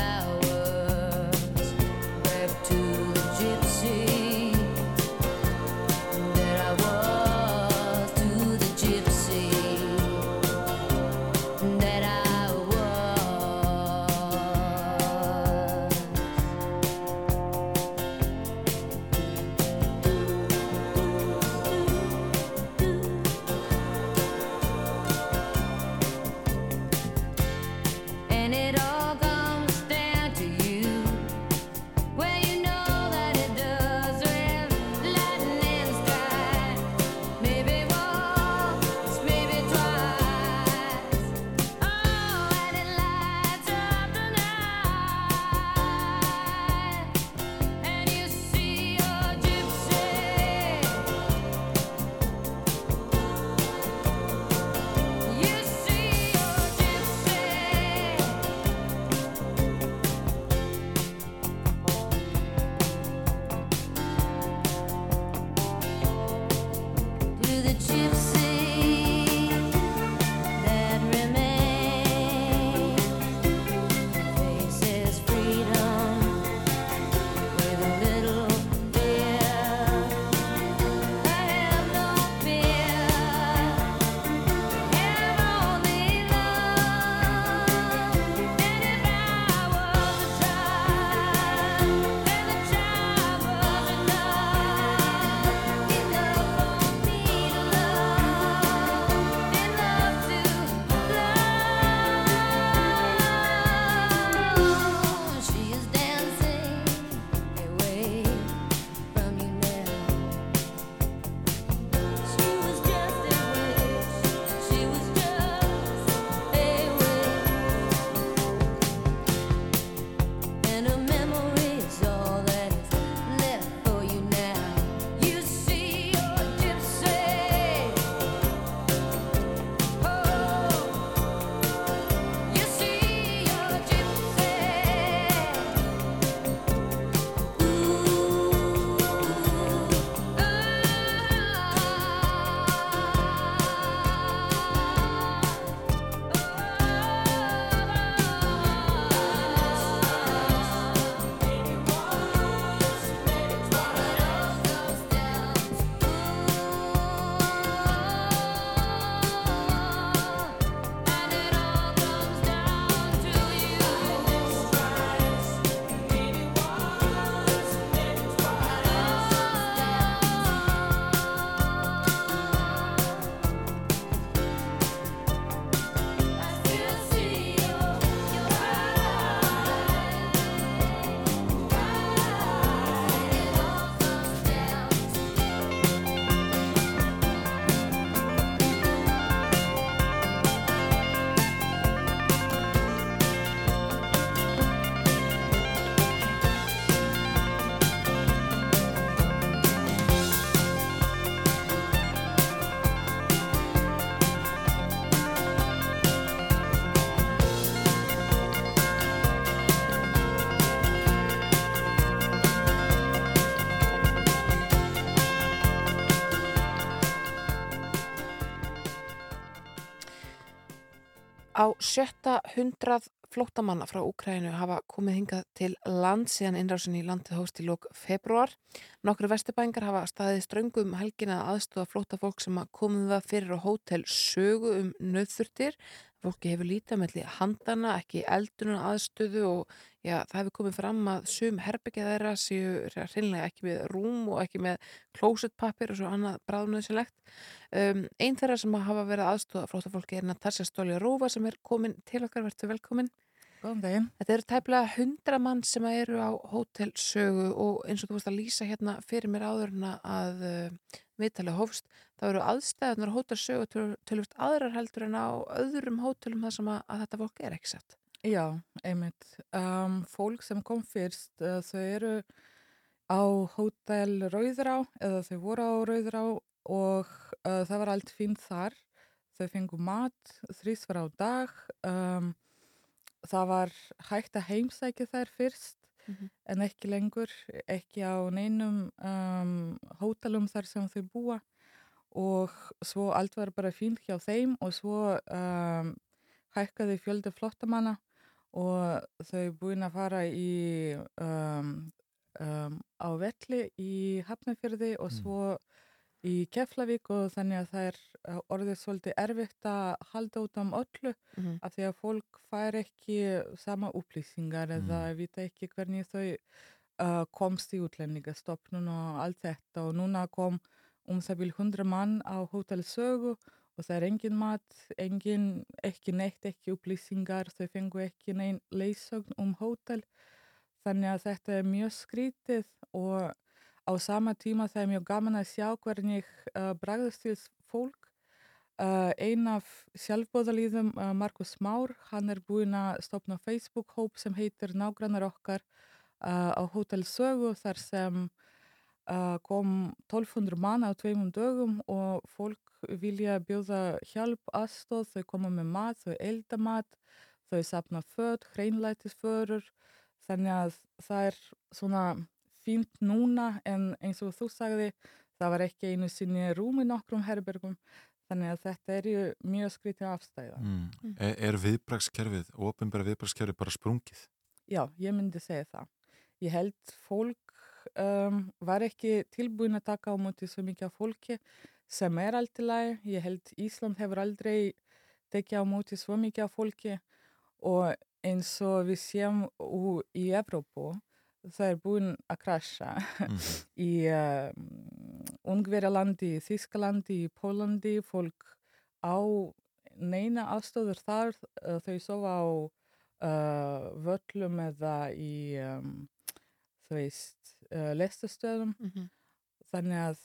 Sjötta hundrað flóttamanna frá Úkrænu hafa komið hingað til land síðan innrásin í landið hóst í lók februar. Nokkru vesturbængar hafa staðið ströngum helgina að aðstofa flóttafólk sem að komið það fyrir á hótel sögu um nöðþurftir. Fólki hefur lítið melli handana, ekki eldunum aðstöðu og já, það hefur komið fram að sum herbyggja þeirra séu hreinlega ekki með rúm og ekki með klósetpapir og svo annað bráðnöðsilegt. Um, einn þeirra sem hafa verið aðstofa flóttafólki er Natasja Stólja Rófa sem er komin til okkar, verður velkomin. Góðan daginn. Þetta eru tæplega hundra mann sem eru á hótelsögu og eins og þú veist að lýsa hérna fyrir mér áðurna að uh, viðtalið hófst, þá eru aðstæðunar á hótelsögu tölvist aðrar heldur en á öðrum hótelum þar sem að, að þetta fólk er ekki sett. Já, einmitt. Um, fólk sem kom fyrst, uh, þau eru á hótel Rauðrá eða þau voru á Rauðrá og uh, það var allt fínt þar. Þau fengu mat þrísvar á dag. Um, það var hægt að heimsækja þær fyrst Mm -hmm. en ekki lengur, ekki á neinum um, hótelum þar sem þau búa og svo allt var bara fínt hjá þeim og svo um, hækkaði fjöldi flottamanna og þau búin að fara í um, um, á velli í Hafnarfjörði og svo í Keflavík og þannig að það er uh, orðið svolítið erfitt að halda út um öllu Mm -hmm. af því að fólk fær ekki sama upplýsingar eða vita ekki hvernig þau uh, komst í útlendingastofnun og allt þetta. Og núna kom um það vil hundra mann á Hotel Sögu og það er engin mat, engin, ekki neitt, ekki upplýsingar, þau fengu ekki neinn leysögn um hótel. Þannig að þetta er mjög skrítið og á sama tíma það er mjög gaman að sjá hvernig uh, bragðast til fólk. Uh, ein af sjálfbóðalíðum, uh, Markus Már, hann er búinn að stopna Facebook-hóp sem heitir Nágrannar okkar á Hotel Sögu þar sem kom 1200 mann á tveimum dögum og fólk vilja bjóða hjálp, aðstóð, þau koma með mat, þau elda mat, þau sapna född, hreinlætisförur, þannig að það er svona fínt núna en eins og þú sagði, það var ekki einu sinni rúm í nokkrum herbergum Þannig að þetta er ju mjög skrítið afstæða. Mm. Er, er viðbrakskerfið, ofinbæra viðbrakskerfið bara sprungið? Já, ég myndi segja það. Ég held fólk um, var ekki tilbúin að taka á móti svo mikið af fólki sem er allt í lagi. Ég held Ísland hefur aldrei tekið á móti svo mikið af fólki og eins og við séum í Evrópu það er búin að krasja mm -hmm. í um, Ungverjalandi, Þískalandi, Pólandi, fólk á neina aðstöður þar, uh, þau sofa á uh, völlum eða í, um, uh, lestastöðum. Mm -hmm. Þannig að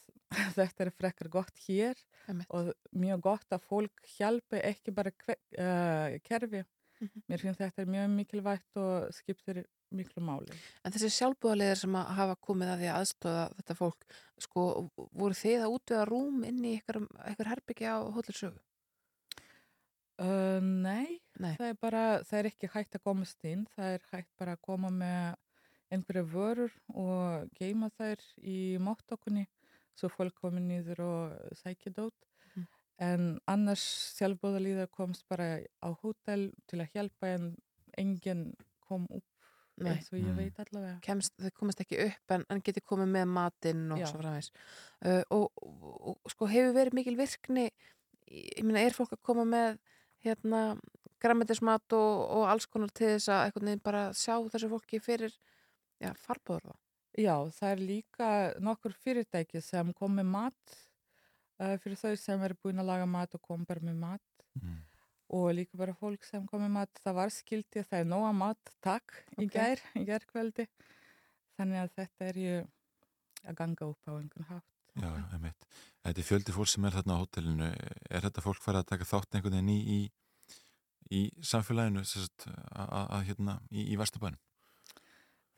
þetta er frekkar gott hér Emmeit. og mjög gott að fólk hjálpi ekki bara kerfi. Mm -hmm. Mér finnst þetta mjög mikilvægt og skiptir miklu máli. En þessi sjálfbúðarlegar sem að hafa komið að því að aðstóða þetta fólk, sko, voru þið að útvega rúm inn í eitthvað herbyggja á hótelsögu? Uh, nei, nei, það er bara, það er ekki hægt að komast inn, það er hægt bara að koma með einhverja vörur og geima þær í móttokunni svo fólk komið nýður og sækja dót. Mm. En annars sjálfbúðarlegar komst bara á hótel til að hjálpa en enginn kom upp Nei. og ég veit allavega Kemst, þau komast ekki upp en, en geti komið með matinn og Já. svo framvegs uh, og, og, og sko hefur verið mikil virkni ég meina er fólk að koma með hérna græmitismat og, og alls konar til þess að einhvern veginn bara sjá þessu fólki fyrir já, farbóður þá Já, það er líka nokkur fyrirtæki sem kom með mat uh, fyrir þau sem er búin að laga mat og kom bara með mat Mm. Og líka bara fólk sem kom með mat það var skiltið, það er nóga mat takk í Ok. gær, í gær kveldi þannig að þetta er ju að ganga upp á einhvern hátt Já, einmitt. Þetta er fjöldi fólk sem er þarna á hótelinu. Er þetta fólk farið að taka þátt einhvern veginn í, í, í samfélaginu sérst, að, að, að hérna í, í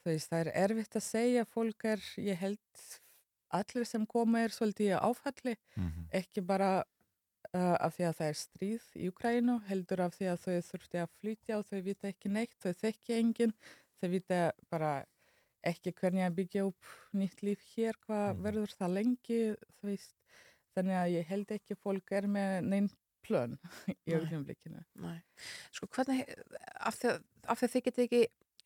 veist, það er erfitt að segja fólk er, ég held allir sem koma er svolítið í áfalli Mhm. ekki bara uh, af því að það er stríð í Ukrænu, heldur af því að þau þurfti að flytja og þau vita ekki neitt, þau þekki enginn, þau vita bara ekki hvernig að byggja upp nýtt líf hér, hvað Mhm. verður það lengi, þú veist, þannig að ég held ekki fólk er með neinn plön í. Nei. Sko hvernig, af því að, af því að þið getið ekki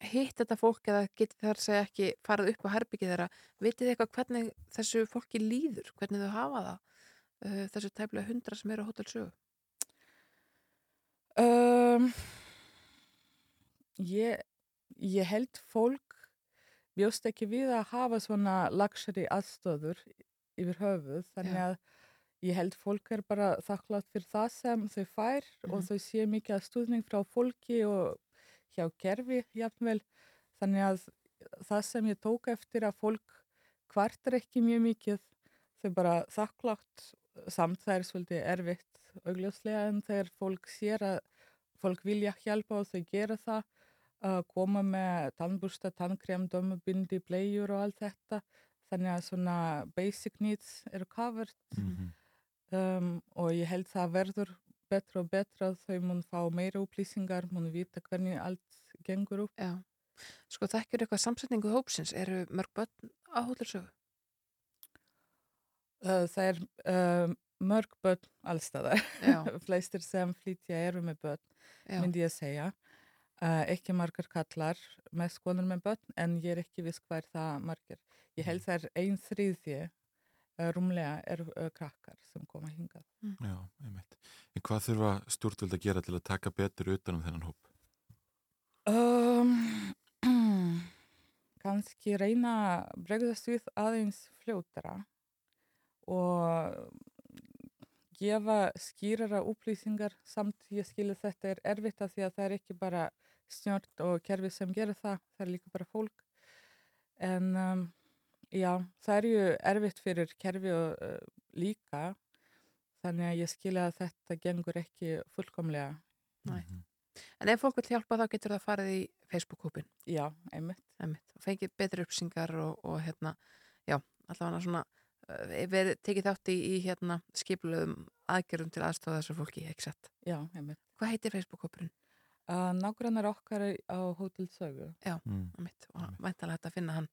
hitt þetta fólk eða getið þar segja ekki farið upp á herbyggið þeirra, vitið þið eitthvað hvernig þessu fólki líður, hvernig þau hafa það, uh, þessu tæplega hundra sem eru á Hotel Sögu? Um, ég, ég held fólk bjóst ekki við að hafa svona luxury aðstöður yfir höfuð, þannig að ég held fólk er bara þakklátt fyrir það sem þau fær og Mhm. þau sé mikið að stuðning frá fólki og hjá kerfi jafnvel, þannig að það sem ég tók eftir að fólk kvartar ekki mjög mikið, þau bara þakklátt samt það er svolítið erfitt augljóslega en þegar fólk sér að fólk vilja hjálpa og þau gera það að koma með tannbursta, tannkrem, dömubindi, bleiur og allt þetta þannig að svona basic needs eru covered Mhm. um, og ég held það verður betra og betra þau mun fá meira upplýsingar, mun vita hvernig allt gengur upp. Já. Sko þekkjur eitthvað samsetningu hópsins, eru mörg börn á Hotel Sögu? Uh, það er um, mörg börn allstaðar, Já. flestir sem flytja eru með börn, Já. myndi ég segja. Uh, ekki margar kallar, mest konur með börn, en ég er ekki viss hvað er það margar. Ég held það er ein þriðji, uh, rúmlega er uh, krakkar sem koma hingað. Já, einmitt. En hvað þurfa stjórnvöld að gera til að taka betur utan um þennan hóp? Um, kannski reyna að bregðast við aðeins fljótara og gefa skýrara upplýsingar samt ég skilja þetta er erfitt af því að það er ekki bara snjört og kerfi sem gerir það, það er líka bara fólk en um, já, það er ju erfitt fyrir kerfi og uh, líka þannig að ég skilja að þetta gengur ekki fullkomlega Nei. En ef fólk vil hjálpa þá getur það farið í Facebook-hópin. Já, einmitt. Einmitt. Fengið betri uppsingar og, og hérna, já, allavega svona verið tekið þátt í, í hérna skipulöðum aðgerðum til aðstofa þessu fólki, ekki sett. Já, einmitt. Hvað heitir Facebook-hópurinn? Uh, nágrannar okkar á Hotel Sögu. Já, Mm. einmitt. Og væntalega hægt að finna hann.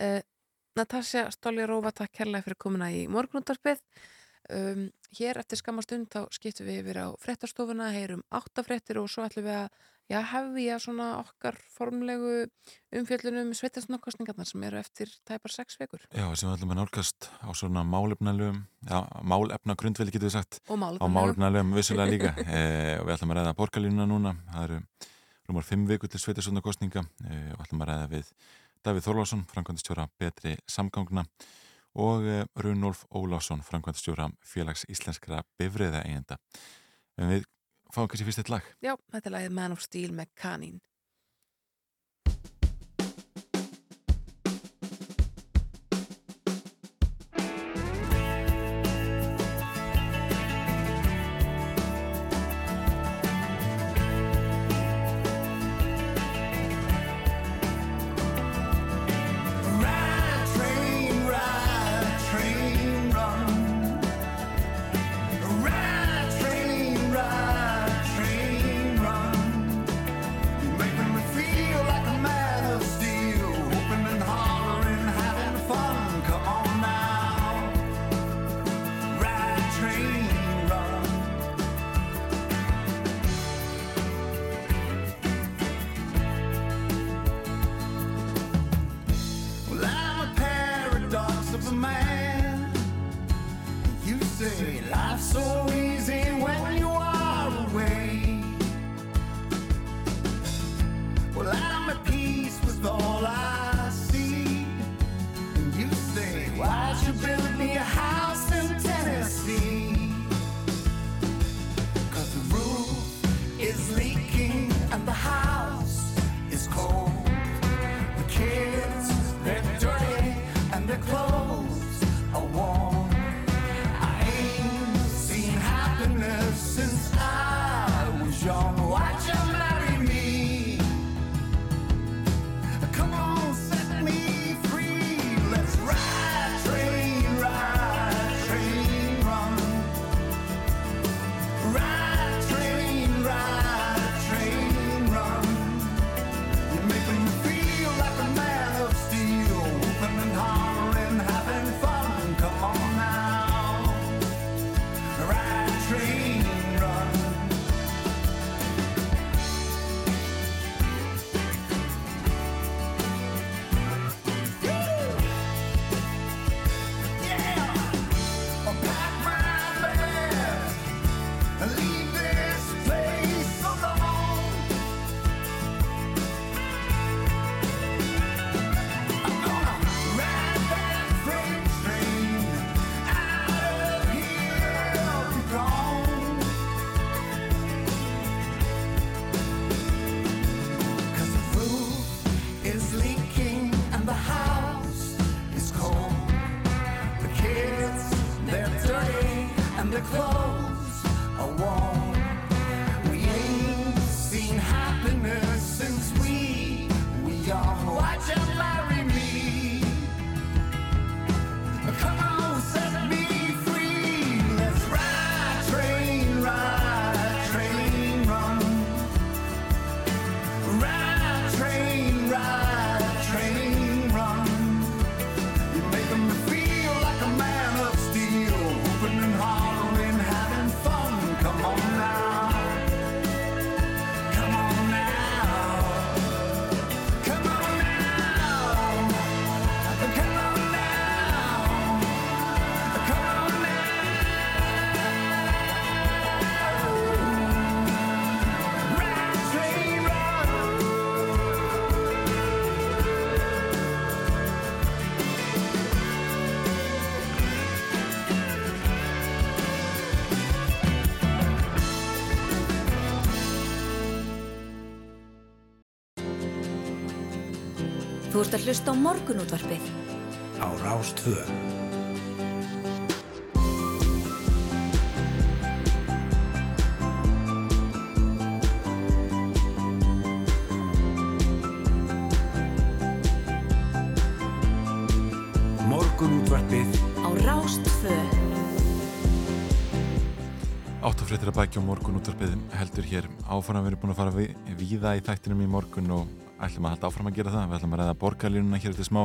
Uh, Natasja Stoljarófa, takk kærlega fyrir komuna í morgunúttarpið. Um, hér eftir skamastund þá skiptum við yfir á frettarstofuna, heyrum áttafrettir og svo ætlum við að já, hefja svona okkar formlegu umfjöllunum sveitasnokostningarnar sem eru eftir tæpar sex vekur. Já, sem við ætlum að nálgast á svona málefnalögum, já, málefna grundveli getur við sagt. Og Á málefnalegum. málefnalögum vissulega líka. e, og við ætlum að ræða borgarlínuna núna. Það eru rúmar fimm vikur til sveitasönda kostninga e, og ætlum að ræða við Davíð Þorlásson, framkvæmdastjóra betri samgangna og e, Runolf Ólásson, framkvæmdastjóra félags íslenskra bifriða eigenda. En við fáum kannski fyrst eitt lag. Já, þetta er lagið Man of Steel með Kanin. Þú ert að hlusta á morgunútvarpið á Rástvö. Morgunútvarpið á Rástvö. Áttafréttir að bækja á morgun útvarpið heldur hér áfram við erum búin að fara við, víða í þættinum í morgun og ætlum að halda áfram að gera það við ætlum að ræða borgarlínuna hér eftir smá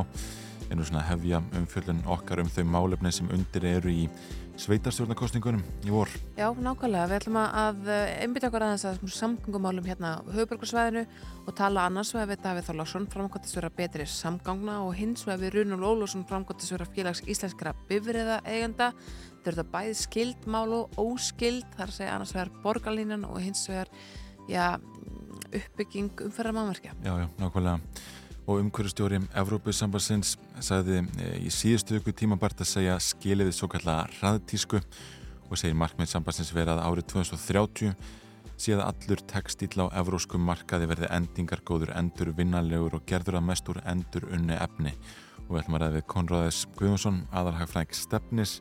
en svona hefja umfjöllun okkar um þau málefni sem undir eru í sveitarstjórnarkostningunum í vor Já, nákvæmlega. Við ætlum að einbytja okkur aðeins að samgöngumálum hérna á höfuborgarsvæðinu og tala annars vegar við Davíð Þorlásson, framkvæmtisvera betri samgangna og hins vegar við Runul Ólússon, framkvæmtisvera félags íslenskra bifriða eigenda. Þau eru þetta bæði skild mál og óskild, þar segja annars vegar borgarlínan og hins vegar já, uppbygging umferðar mannverkja. Já, já, nákvæmlega og umhverjastjóri Evrópusambassins sagði e, í síðustu ykkur tímabart að segja skiliði svo kallega hraðtísku og segir markmið sambassins vera að árið 2030 síðan allur textíl á evróskum markaði verði endingargóður endur vinnarlegur og gerður að mest úr endur unni efni og við ætlum að ræða við Konráðis Guðjónsson aðalhagfræðing stefnis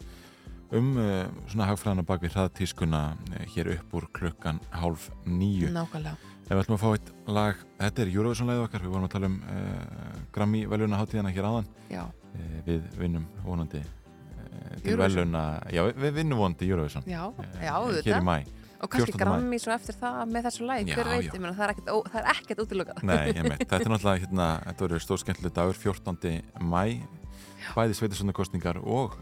um uh, svona hagfræðan á bakvið hraðtískuna uh, hér upp úr klukkan hálf nýju Nákvæmlega. Ef við ætlum að fá eitt lag, þetta er Eurovision-læðið okkar, við vorum að tala um uh, Grammy veluna hátíðana hér áðan Já. uh, við vinnum vonandi uh, til veluna, já við, vinnum vonandi Eurovision Já, já, hér auðvitað. í mæ Og kannski 14. maí. grammi svo eftir það með þessu læg, hver veit, ég meina, það er ekkert, er útilokað. Nei, ég meit, þetta er náttúrulega hérna, þetta verður stór skemmtileg dagur 14. mæ bæði sveitisvöndakostningar og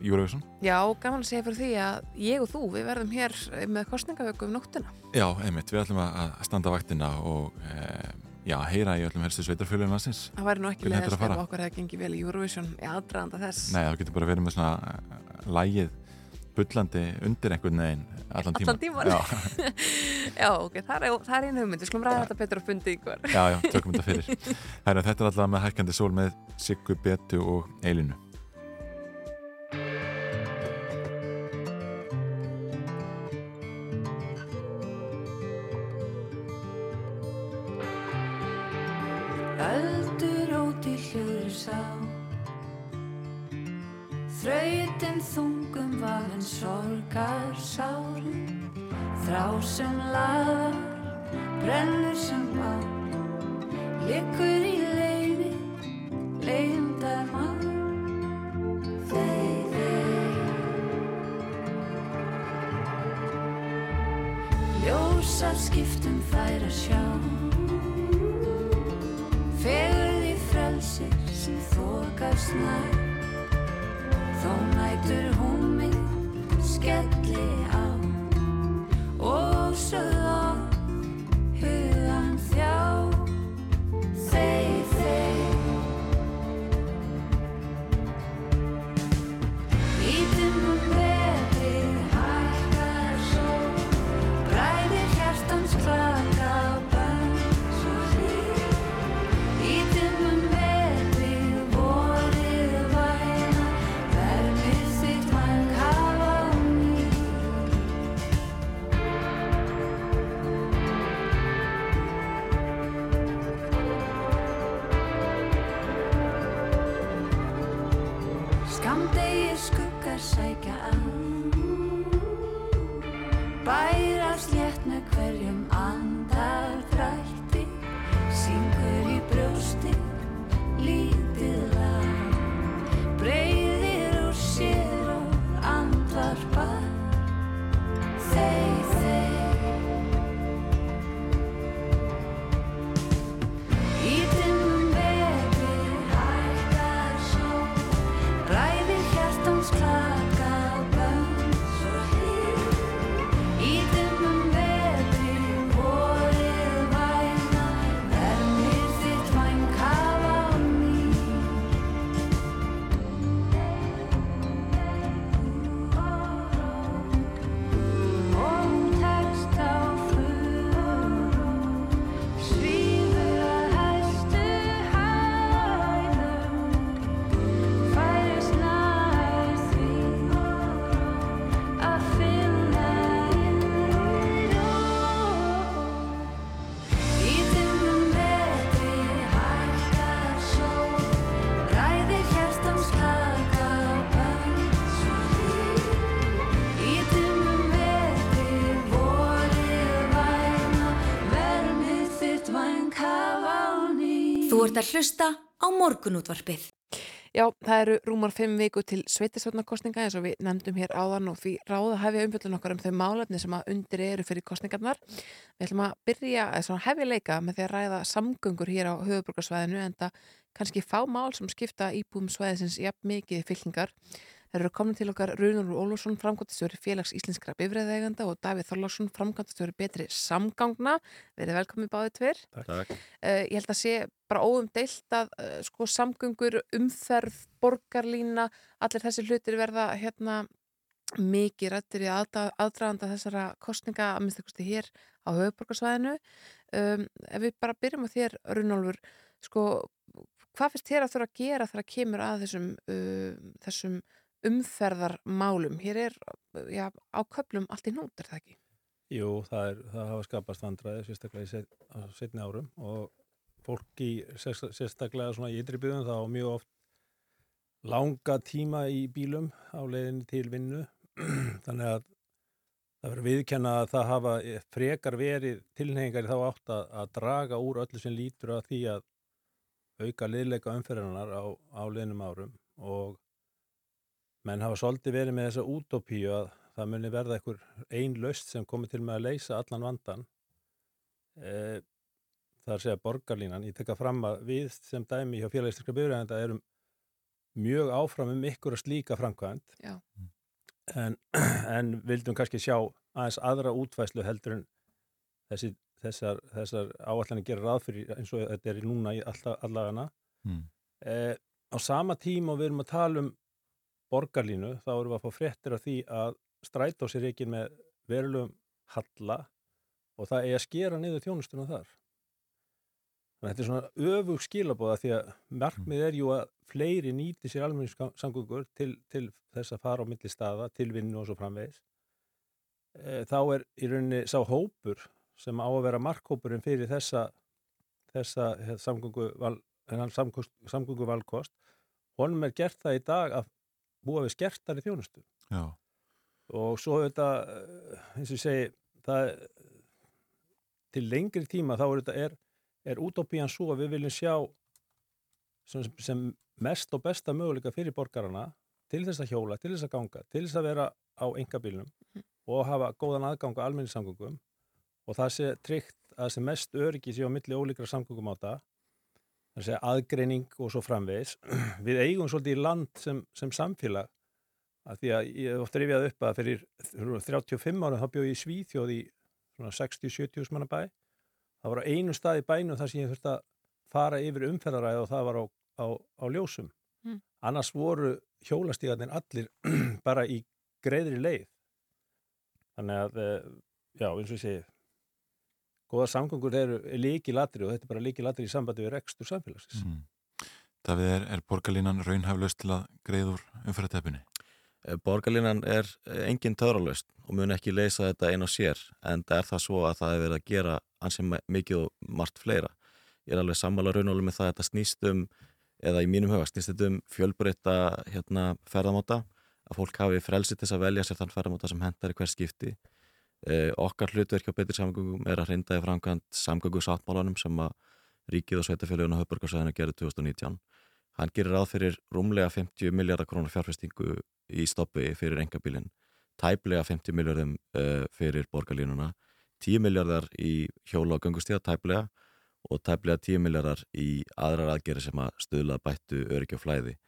Eurovision Já, gaman að segja fyrir því að ég og þú, við verðum hér með kostningavöku um nóttina. Já, einmitt, við ætlum að standa vaktina og uh, já, heyra í öllum helstu sveitarfjölunum landsins Það væri nú ekki leðast ef okkur hefði gengið vel í Eurovision í aðdraðanda þess. Nei, þá getur bara verið með svona uh, lægið bullandi undir einhvern veginn allan tíman. Allan tíman. Já, Já, ok, það er, það er einu hugmynd, við skulum ræða þetta betur á fundi ykkur. já, já, tökum þetta fyrir. Þetta er alltaf með hækkandi sól með Siggu, Betu og Eilinu. Þrautin þungum vafinn sorgar sárin. Þrá sem laðar, brennur sem bá Liggur í leiði, leindar mann. Þeir, þeir Ljósar skiptum fær að sjá. Fegurð í frelsir sem þokast nær Þó nætur hún mig skelli á Og sögð á að hlusta á morgunútvarpið. Já, það eru rúmar fimm viku til sveitisvöldnarkostninga eins og við nefndum hér áðan og því ráða hefja umfjöldun okkar um þau málefni sem að undir eru fyrir kostningarnar. Við ætlum að byrja svona hefja leika með því að ræða samgöngur hér á höfuborgarsvæðinu en það kannski fá mál sem skipta íbúum svæðisins jafn mikið fylkingar. Það eru komin til okkar Runur Ólfsson, framkvæmtastjóri félags íslenskra bifræðeiganda og Davíð Þorlarsson, framkvæmtastjóri betri samgangna. Verið velkomið báðið tver. Takk. Uh, ég held að sé bara óumdeilt að uh, sko samgöngur, umferð, borgarlína, allir þessi hlutir verða hérna mikið rættir í aðdraganda þessara kostninga að minnst eitthvað hér á höfuborgarsvæðinu. Um, ef við bara byrjum á þér, Runolfur, sko, hvað finnst þér að þurfa að gera þegar kemur að þessum, uh, þessum umferðarmálum? Hér er já, á köplum allt í hnút, er það ekki? Jú, það, er, það hafa skapast vandræði sérstaklega í set, setni árum og fólk í sérst- sérstaklega svona í ytri byggðum þá mjög oft langa tíma í bílum á leiðinni til vinnu þannig að það verður viðkenna að það hafa frekar verið tilhengar í þá átt að, að draga úr öllu sem lítur að því að auka liðleika umferðarnar á, á leiðinum árum og menn hafa svolítið verið með þessa útópíu að það muni verða einhver ein löst sem komið til með að leysa allan vandan e, er að segja borgarlínan ég tekka fram að við sem dæmi hjá félagistinska byrjandi erum mjög áfram um ykkur að slíka framkvæmt Já. en, en vildum kannski sjá aðeins aðra útvæslu heldur en þessi, þessar, þessar áallanir gera ráð fyrir eins og þetta er núna í allagana Mm. eh, á sama tíma og við erum að tala um borgarlínu þá erum við að fá fréttir af því að strætó sér ekki með verulegum halla og það er að skera niður þjónustuna þar. Þannig að þetta er svona öfug skilabóða því að markmið er jú að fleiri nýti sér almenningssamgöngur til, til þess að fara á milli staða til vinnu og svo framvegis. E, þá er í rauninni sá hópur sem á að vera markhópurinn fyrir þessa þessa hérna, samgöngu valkost honum er gert það í dag að búa við skertari þjónustu. Já. og svo þetta eh, eins og ég segi það til lengri tíma þá er þetta er, er útópían svo að við viljum sjá sem, sem mest og besta möguleika fyrir borgarana til þess að hjóla, til þess að ganga til þess að vera á engabílnum og hafa góðan aðgang á almenningssamgöngum. Og það sé tryggt að sem mest öryggi sé á milli ólíkra samgöngum á það það sé aðgreining og svo framvegis. Við eigum svolítið í land sem, sem samfélag. Að því að ég hef oft rifjað upp að fyrir 35 ára þá bjóð ég í Svíþjóð í svona 60-70 manna bæ. Það var á einu stað í bænum þar sem ég þurfti að fara yfir umferðaræði og það var á, á, á ljósum. Mm. annars voru hjólastíðarnir allir bara í greiðri leið. Þannig að eh, já, eins og ég segi góða samgöngur eru líki latri og þetta er bara líki latri í sambandi við rekstur samfélagsins Mm. Davíð, er, er borgarlínan raunhæflaust til að greið úr umferðarteppunni? Borgarlínan er eh, engin töðralaust og mun ekki leysa þetta einn og sér en það er það svo að það er verið að gera ansið mikið og margt fleira. Ég er alveg sammála raunólu með það að þetta snýst um, eða í mínum huga snýst þetta um fjölbreytta hérna, ferðamáta, að fólk hafi frelsi til þess að velja sér þann ferðamáta sem hendar í hver skipti Eh, okkar hlutverk á betri samgöngum er að hrinda í framkvæmt samgöngu sáttmálanum sem að ríkið og sveitafélaguna höfburgarsæðinu gerði 2019. Hann gerir ráð fyrir rúmlega 50 miljardar krónar fjárfestingu í stoppi fyrir engabílinn, tæplega 50 miljardum uh, fyrir borgarlínuna, 10 miljardar í hjóla og göngustíða tæplega og tæplega 10 miljardar í aðrar aðgeri sem að stuðla bættu öryggi og flæði.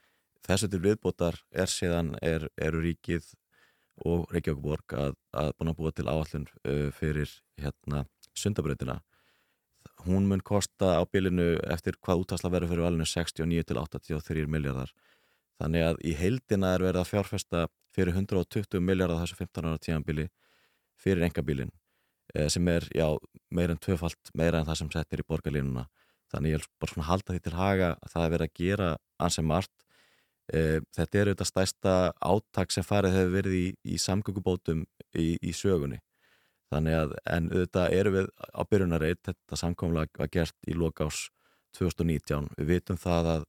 Þessu til viðbótar er síðan er, eru ríkið og Reykjavíkborg að, að búin að búa til áallun uh, fyrir hérna sundabrautina. Hún mun kosta á bílinu eftir hvað útastla verður fyrir valinu 69 til 83 miljardar þannig að í heildina er verið að fjárfesta fyrir 120 miljardar þessu 15 ára tíanbíli fyrir engabílin eh, sem er já, meira en tvöfalt meira en það sem settir í borgarlínuna. Þannig ég vil bara svona halda því til haga að það er verið að gera ansem margt Þetta er auðvitað stærsta áttak sem farið hefur verið í, í samgöngubótum í, í sögunni. Þannig að, en auðvitað erum við á byrjunarreit, þetta samkomlag var gert í lokás 2019. Við vitum það að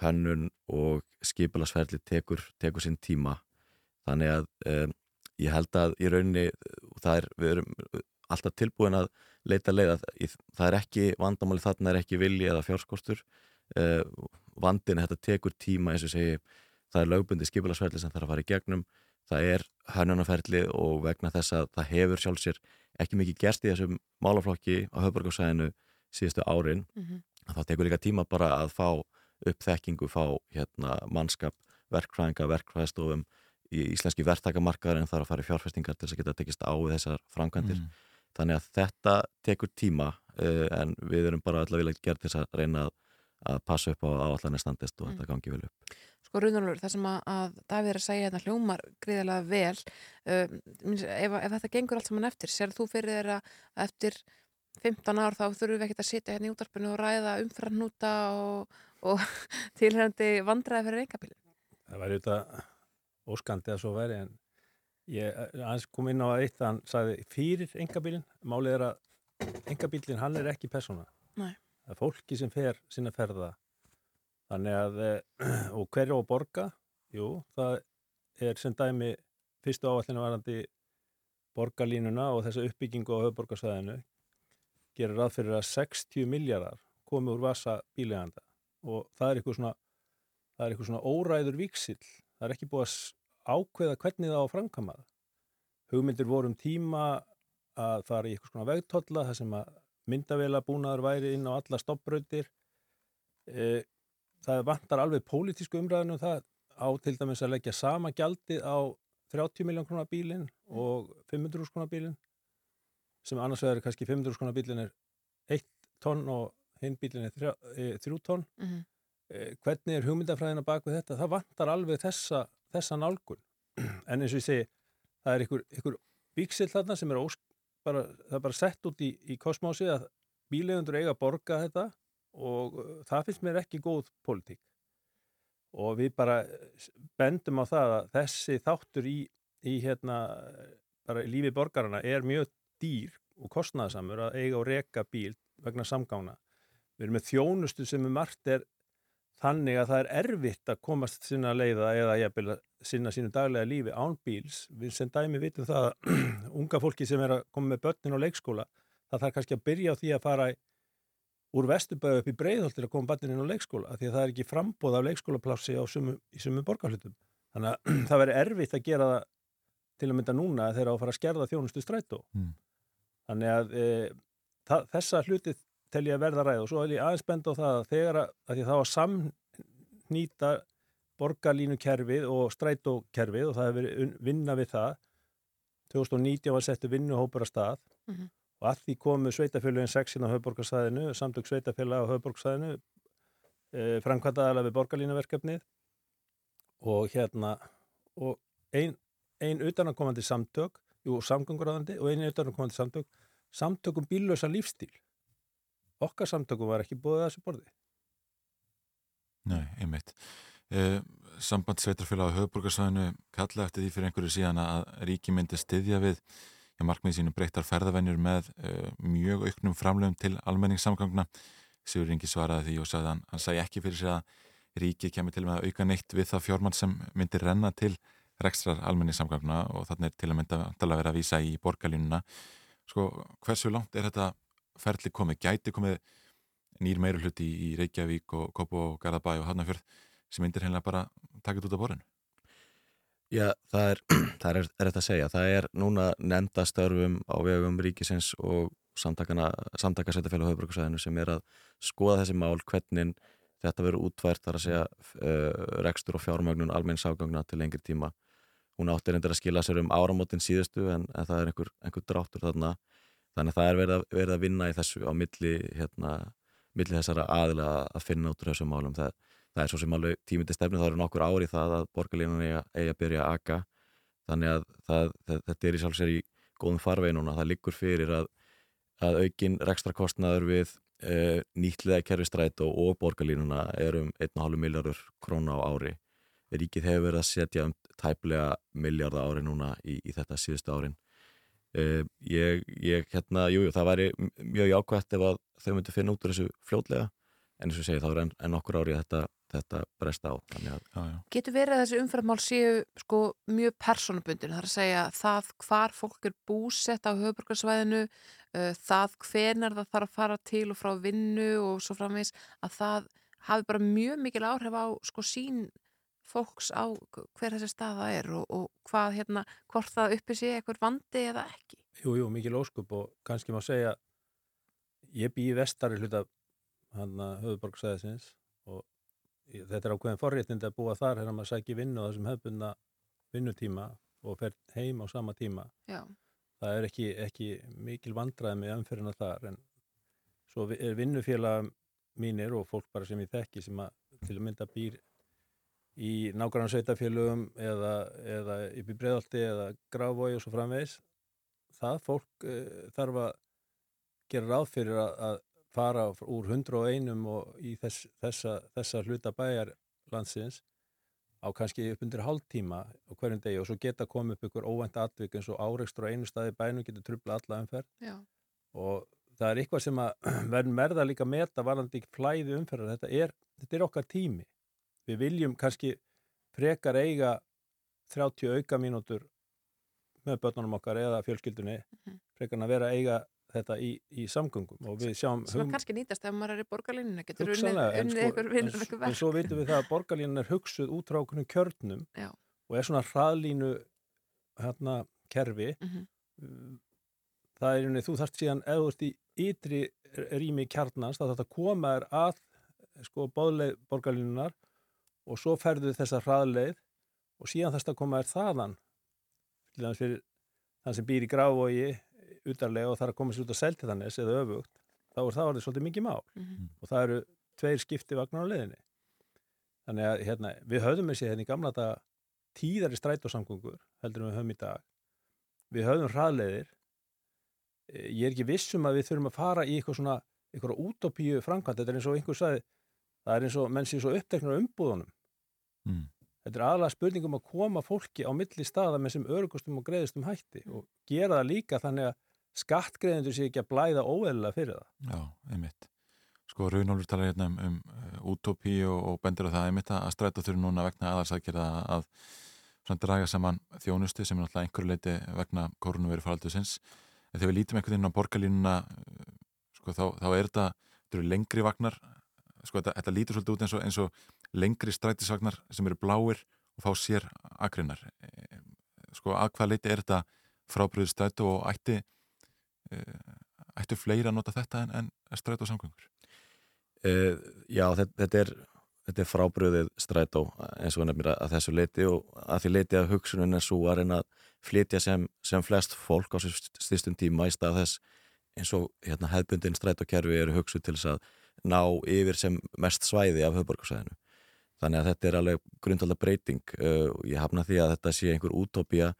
hönnun og skipilagsferðli tekur, tekur sinn tíma. Þannig að um, ég held að í rauninni, það er, við erum alltaf tilbúin að leita leið að það er ekki, vandamáli þarna er ekki vilji eða fjárskostur. Uh, vandin þetta tekur tíma eins og segi það er lögbundi skipilagsferðli sem þarf að fara í gegnum það er hannunarferðli og vegna þess að það hefur sjálfsér ekki mikið gerst í þessum málaflokki á höfburgarsæðinu síðustu árin mm -hmm. það tekur líka tíma bara að fá uppþekkingu, fá hérna, mannskap, verkfræðinga, verkfræðstofum í íslenski verktakamarkaðar en það er að fara í fjárfestingar til þess að geta tekist á við þessar framkvæmdir Mm. þannig að þetta tekur tíma uh, en við erum bara allavega gert til þess að reyna að að passa upp á áallanir standist og Mm. þetta gangi vel upp. Sko Runalur, það sem að, að Davíð er að segja þetta hljómar gríðilega vel um, ef, ef þetta gengur allt saman eftir, sér þú fyrir þér að eftir 15 ár þá þurfum við ekkert að sitja hérna í útarpinu og ræða umframnúta og, og tilhengandi vandræði fyrir reykabílin? Það væri auðvitað óskandi að svo væri en ég aðeins kom inn á að eitt að hann sagði fyrir engabílin, málið er að engabílin hann er ekki persóna Nei. Það er fólki sem fer sinna ferða. Þannig að eh, og hverju á að borga? Jú, það er sem dæmi fyrstu áallinu varandi borgarlínuna og þessa uppbyggingu á höfborgarsæðinu gerir ráð fyrir að 60 miljardar komi úr vasa bíleganda og það er eitthvað svona það er eitthvað svona óræður víksill það er ekki búið að ákveða hvernig það á að framkama það. Hugmyndir voru um tíma að fara í eitthvað svona vegtolla þar sem að myndavela búnaður væri inn á alla stoppbrautir e, það vantar alveg pólitísku umræðinu um það. Á til dæmis að leggja sama gjaldið á 30 miljón krónar bílinn og 500 krónar bílinn sem annars vegar er kannski 500 krónar bílinn er 1 tonn og hinn bílinn er 3 tonn. Mhm. eh, hvernig er hugmyndafræðina bak við þetta? Það vantar alveg þessa, þessa nálgun. En eins og ég segi það er ykkur, ykkur víksill þarna sem er bara, það er bara sett út í, í kosmósi að bílegundur eiga að borga þetta og uh, það finnst mér ekki góð pólitík. Og við bara bendum á það að þessi þáttur í, í hérna lífi borgarana er mjög dýr og kostnaðsamur að eiga og reka bíl vegna samgána við erum með þjónustu sem er margt er þannig að það er erfitt að komast sinna leiða eða jafnvel að sinna sínu daglega lífi án bíls. Við sem dæmi vitum það að unga fólki sem er að koma með börnin á leikskóla, það þarf kannski að byrja á því að fara úr vesturbæðu upp í breiðholt til að koma börnin á leikskóla, af því að það er ekki frambóð af leikskólaplási á sumu, í sumu borgarhlutum. Þannig að það veri erfitt að gera það til að mynda núna þegar á að fara að skerða þjónustu strætó. Mm. Þannig að e, það, þessa hluti tel ég að verða ræð og svo vil ég aðeins benda á það að þegar að, að því það var samnýta borgarlínukerfið og strætókerfið og það hefur verið vinna við það 2019 var settu vinnuhópur að stað Mhm. og að því komu sveitafélagin 6 inn á höfborgarsæðinu, samtök sveitafélag á höfborgarsæðinu e, framkvæmdaðalega við borgarlínuverkefnið og hérna og ein, ein utanakomandi samtök jú, samgönguráðandi og ein utanakomandi samtök samtökum bíllösa lífstíl okkar samtökum var ekki búið að þessu borði Nei, einmitt. Eh, samband sveitarfélag á höfuborgarsvæðinu kalla eftir því fyrir einhverju síðan að ríki myndi styðja við ja, markmið sínum breyttar ferðavennjur með eh, mjög auknum framlegum til almenningssamgangna. Sigur Ingi svaraði því og sagði hann, hann sagði ekki fyrir sig að ríki kemur til með að auka neitt við það fjármann sem myndi renna til rekstrar almenni samgangna og þannig er til að mynda að vera að vísa í borgarlínuna sko, hversu langt er þetta ferli komið, gæti komið nýr meiri hluti í Reykjavík og Kopo og Garðabæ og Hafnarfjörð sem myndir hennilega bara takit út af borðinu Já, það er, það er, er þetta að segja. Það er núna nefnda störfum á vegum ríkisins og samtakana, samtakasætafélag höfbruksæðinu sem er að skoða þessi mál, hvernig þetta verður útvært þar að segja uh, rekstur og fjármögnun almenn ságangna til lengri tíma. Hún áttir endur að skila sér um áramótin síðustu en, en það er einhver, einhver dráttur þarna. Þannig að það er verið að, verið að vinna í þessu á milli, hérna, milli þessara aðila að finna út úr þessum málum. Það, það er svo sem alveg tímindi stefnu, það eru nokkur ári það að borgarlínan eigi, eigi að byrja að aga. Þannig að það, það, þetta er í sjálfsér í góðum farvegi núna. Það liggur fyrir að, að aukin rekstrakostnaður við uh, nýtliða kerfistræt og, og borgarlínuna er um 1,5 miljardur króna á ári. Ríkið hefur verið að setja um tæplega miljardar ári núna í, í þetta síðustu árin. Uh, ég, ég, hérna, jú, jú, það væri mjög jákvæmt ef að þau myndi finna út úr þessu fljótlega en eins og segi þá er enn en okkur ári að þetta, þetta bresta á. Að, já, já. Getur verið að þessi umframál séu sko mjög personabundin, það er að segja það hvar fólk er búsett á höfbrukarsvæðinu, uh, það hvenar það þarf að fara til og frá vinnu og svo framvegs að það hafi bara mjög mikil áhrif á sko sín fólks á hver þessi staða er og, og hvað hérna, hvort það uppi sé eitthvað vandi eða ekki. Jú, jú, mikil óskup og kannski má segja ég bý í vestari hluta hann að höfuborgsæðisins og ég- þetta er ákveðin forréttindi að búa þar hérna maður sækir vinnu á þessum hefbundna vinnutíma og fer heim á sama tíma. Já. Það er ekki, ekki mikil vandræði með umferðina þar en svo er vinnufélag mínir og fólk bara sem ég þekki sem að til að mynda býr í nágrann sveitafélögum eða, eða upp í breiðalti eða gráfói og svo framvegis það fólk uh, þarf að gera ráð fyrir að, að fara úr 101 og í þess, þessa, þessa hluta bæjar landsins á kannski upp undir hálftíma á hverjum degi og svo geta komið upp ykkur óvænt atvik eins og áreikstur á einu staði bænum getur trubla alla umferð. Já. og það er eitthvað sem að verðum verða líka að meta varandi flæði umferðar. Þetta er, þetta er okkar tími við viljum kannski frekar eiga 30 auka mínútur með börnunum okkar eða fjölskyldunni frekar en að vera að eiga þetta í, í samgöngum og við sjáum Sem að kannski nýtast ef maður er í borgarlínuna, getur unnið, en sko- en, vinnur ykkur en verk. svo vitum við það að borgarlínan er hugsuð út frá okkur kjörnum Já. og er svona hraðlínu hérna, kerfi Mhm. það er unni, þú þarft síðan ef þú ert í ytri rými kjarnans þá þarf að koma þér að sko bóðleið borgarlínunar og svo ferðu þessa hraðleið og síðan þarfst að koma þér þaðan fyrir þann sem býr í grávogi utarlega og þarf að koma sér út að selti þannig eða öfugt, þá er það orðið svolítið mikið mál. Mhm. og það eru tveir skipti vagnar á leiðinni. Þannig að hérna, við höfðum þessi hérna í gamla þetta tíðari strætósamgöngur heldur en við höfum í dag. Við höfðum hraðleiðir. Eh, ég er ekki viss um að við þurfum að fara í eitthvað svona eitthvað útopíu framkvæmt, þetta er eins og einhver sagði það er eins og menn sé svo uppteknar á umbúðunum Mm. þetta er aðalega spurningum að koma fólki á milli staða með sem örugustum og greiðustum hætti og gera það líka þannig að skattgreiðendur sé ekki að blæða óeðlega fyrir það Já, einmitt. Sko, Raunólfur talar hérna um, um uh, útópí og, og bendur á það einmitt að stræta þurfi núna vegna aðalsækjara að svona draga saman þjónustu sem er náttúrulega einhverju leiti vegna kórnuveri faraldusins. En þegar við lítum einhvern veginn á borgarlínuna, uh, sko, þá, þá er þetta, þetta eru lengri vagnar, sko, þetta, þetta lítur svolítið út eins og, eins og lengri strætisvagnar sem eru bláir og fá sér akrinnar. Eh, Sko, að hvað leiti er þetta frábriður strætu og ætti, uh, ættu fleiri að nota þetta en, en strætu og samgöngur? Uh, já, þetta, þetta er, þetta er frábröðið strætó eins og nefnir að þessu leiti og að því leiti að hugsunin er svo að reyna að flytja sem, sem flest fólk á sér styrstum tíma í stað þess eins og hérna, hefbundin strætókerfi eru hugsuð til þess að ná yfir sem mest svæði af höfborgarsæðinu. Þannig að þetta er alveg grundvalda breyting. Uh, ég hafna því að þetta sé einhver útópía.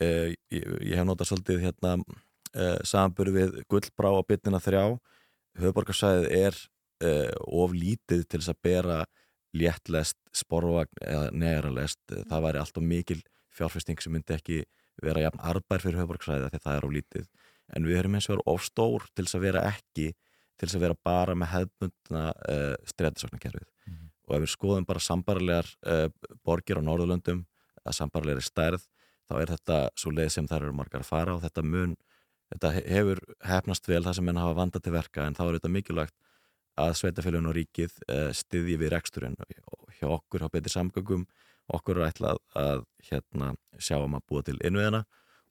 Uh, ég, ég hef notað svolítið hérna uh, samanböru við gullbrá á bytnina þrjá. Höfborgarsæðið er of lítið til þess að bera léttlest, sporvagn eða neðaralest, það væri alltaf mikil fjárfesting sem myndi ekki vera jafn arbær fyrir höfborgarsæðið því það er of lítið. En við erum eins og vera of stór til þess að vera ekki til þess að vera bara með hefðbundna uh, strætisvagnakerfið og ef við skoðum bara sambarlegar uh, borgir á Norðurlöndum að sambarlegri stærð þá er þetta svo leið sem þær eru margar að fara og þetta mun, þetta he- hefur hefnast vel það sem menn hafa vandað til verka en þá er þetta mikilvægt að sveitafélagin og ríkið uh, styðji við reksturinn og hjá okkur á betri samgöngum. Okkur er ætlað að hérna, sjá um að búa til innviðina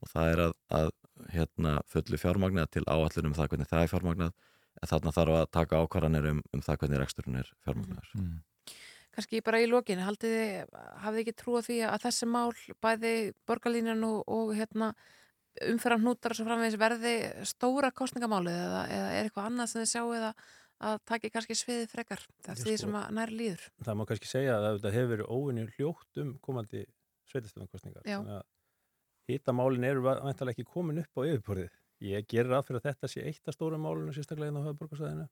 og það er að, að hérna, fullu fjármagnað til áallunum það hvernig það er fjármagnað þarna þarf að taka ákvarðanir um, um það hvernig reksturinn er fjármagnaður. Mm. Kannski bara í þið, hafið ekki trúið því að þessi mál, bæði borgarlínan og, og hérna, umferðan hnútar og svo framvegis verði stóra kostningamálið eða, eða er eitthvað annað sem þið sjáu eða að taki kannski sviðið frekar? Eftir því sko- sem að nær líður. það má kannski segja að þetta hefur verið óvinni hljótt um komandi sveitastöðankostningar að hitamálin eru vantalega ekki komin upp á yfirborðið ég gerir að fyrir að þetta sé eitt af stórum málunum sérstaklega inn á höfðborgarsæðinu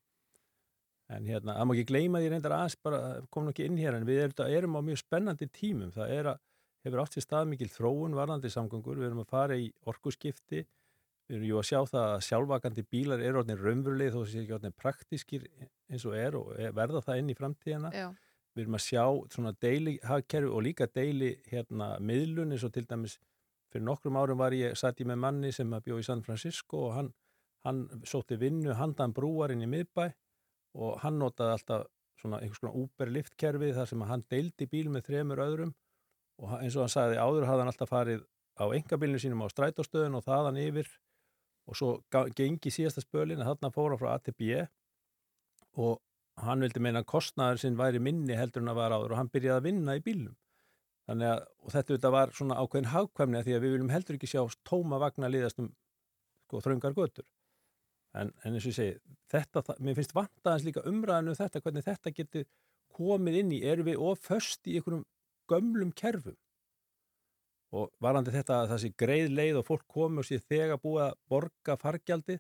en hérna, það má ekki gleyma því reyndar aðeins bara, komum ekki inn hér en við erum, erum á mjög spennandi tímum. Það er að, hefur átt sér stað mikil þróun varðandi samgöngur, við erum að fara í orkuskipti. Við erum jú að sjá það að sjálfvakandi bílar eru orðin raunveruleg þó þessi ekki orðin praktískir eins og er og er- verða það inn í framtíðina. Já. við erum að sjá svona deili hagkerfi og líka deili hérna miðlun eins og til dæmis fyrir nokkrum árum var ég, satt ég með manni sem að bjó í San Francisco og hann, hann sótti vinnu handan brúarinn í miðbæ og hann notaði alltaf svona einhvers konar Uber liftkerfi þar sem hann deildi bíl með þremur öðrum og eins og hann sagði áður hafði hann alltaf farið á engabílinu sínum á strætóstöðun og þaðan yfir og svo gengi síðasta spölin að þarna fóra frá A til B og hann vildi meina að kostnaður sinn væri minni heldur en að var áður og hann byrjaði að vinna í bílnum þannig að þetta var svona ákveðin hagkvæmni af því að við viljum heldur ekki sjá tóma vagna liðast um sko, þröngar götur. En, en eins og ég segi þetta, mér finnst vantaðans líka umræðinu um þetta hvernig þetta getur komið inn í erum við of föst í einhverjum gömlum kerfum? Og varandi þetta að það sé greið leið og fólk komi og sé þegar búið að borga fargjaldi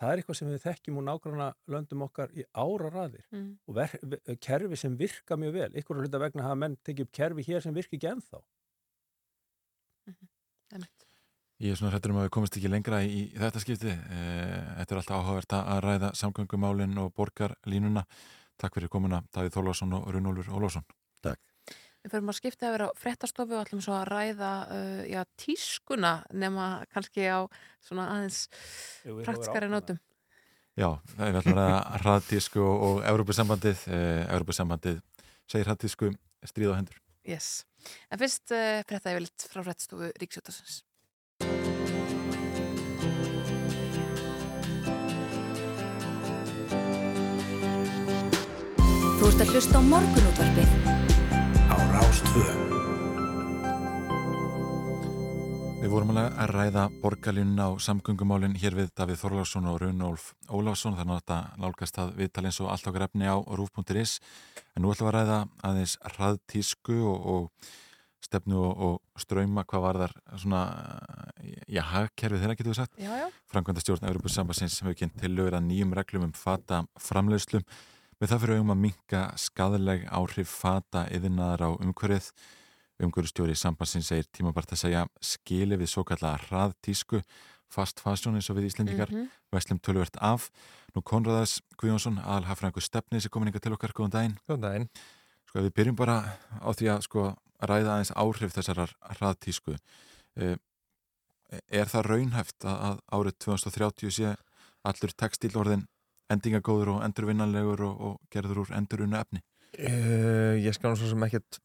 það er eitthvað sem við þekkjum úr nágranna löndum okkar í ára raðir Mm. og ver, ver, kerfi sem virka mjög vel ykkur hluta vegna hafa menn tekið upp kerfi hér sem virka ekki ennþá Ég er svona hrættur um að við komist ekki lengra í, í þetta skipti. Eh, Þetta er alltaf áhugavert að ræða samgöngumálinn og borgarlínuna. Takk fyrir komuna Davíð Þólásson og Runólfur Ólásson. Takk. Við fyrir að skipta yfir á frettastofu og ætlum svo að ræða uh, já, tískuna nema kannski á svona aðeins við praktiskari nótum. Já, er alltaf að hraðtísku og, og Európusambandið. Eh, Európusambandið segir hraðtísku stríð á hendur. Yes. En fyrst uh, frétta yfirleitt frá frettastofu Ríksjótasins. Þú ert að hlusta á morgunútvarpið Rástvö. Við vorum alveg að ræða borgarlínuna og samgöngumálinn hér við Davíð Þorlásson og Runolf Ólafsson þannig að þetta nálgast að viðtala eins og allt okkar efni á rúf.is en nú ætlum við að ræða aðeins hraðtísku og, og stefnu og, og ströyma hvað var þar svona, já, hagkerfið þeirra getur við sagt Já, já. Frankvænta stjórn Európusambassins hefur kynnt til lögur að nýjum reglum um fata framleiðslu með það fyrir augum að minka skadaleg áhrif fata yðinnaðar á umhverfið. Umhverfustjóri sambassins segir tímabart að segja skili við svo kallega hraðtísku fast fashion eins og við Íslendingar. Mhm. veslum tölvert af. Nú Konradas Guðjónsson, aðalhafræðingur stefni sem komin yngar til okkar, góðan daginn. Góðan daginn. Sko við byrjum bara á því að sko ræða aðeins áhrif þessarar hraðtísku Eh, er það raunhæft að, að árið 2030 sé allur textíl orðin endingagóður og endurvinnanlegur og, og gerður úr endurunna efni Uh, ég skal nú svo sem ekkert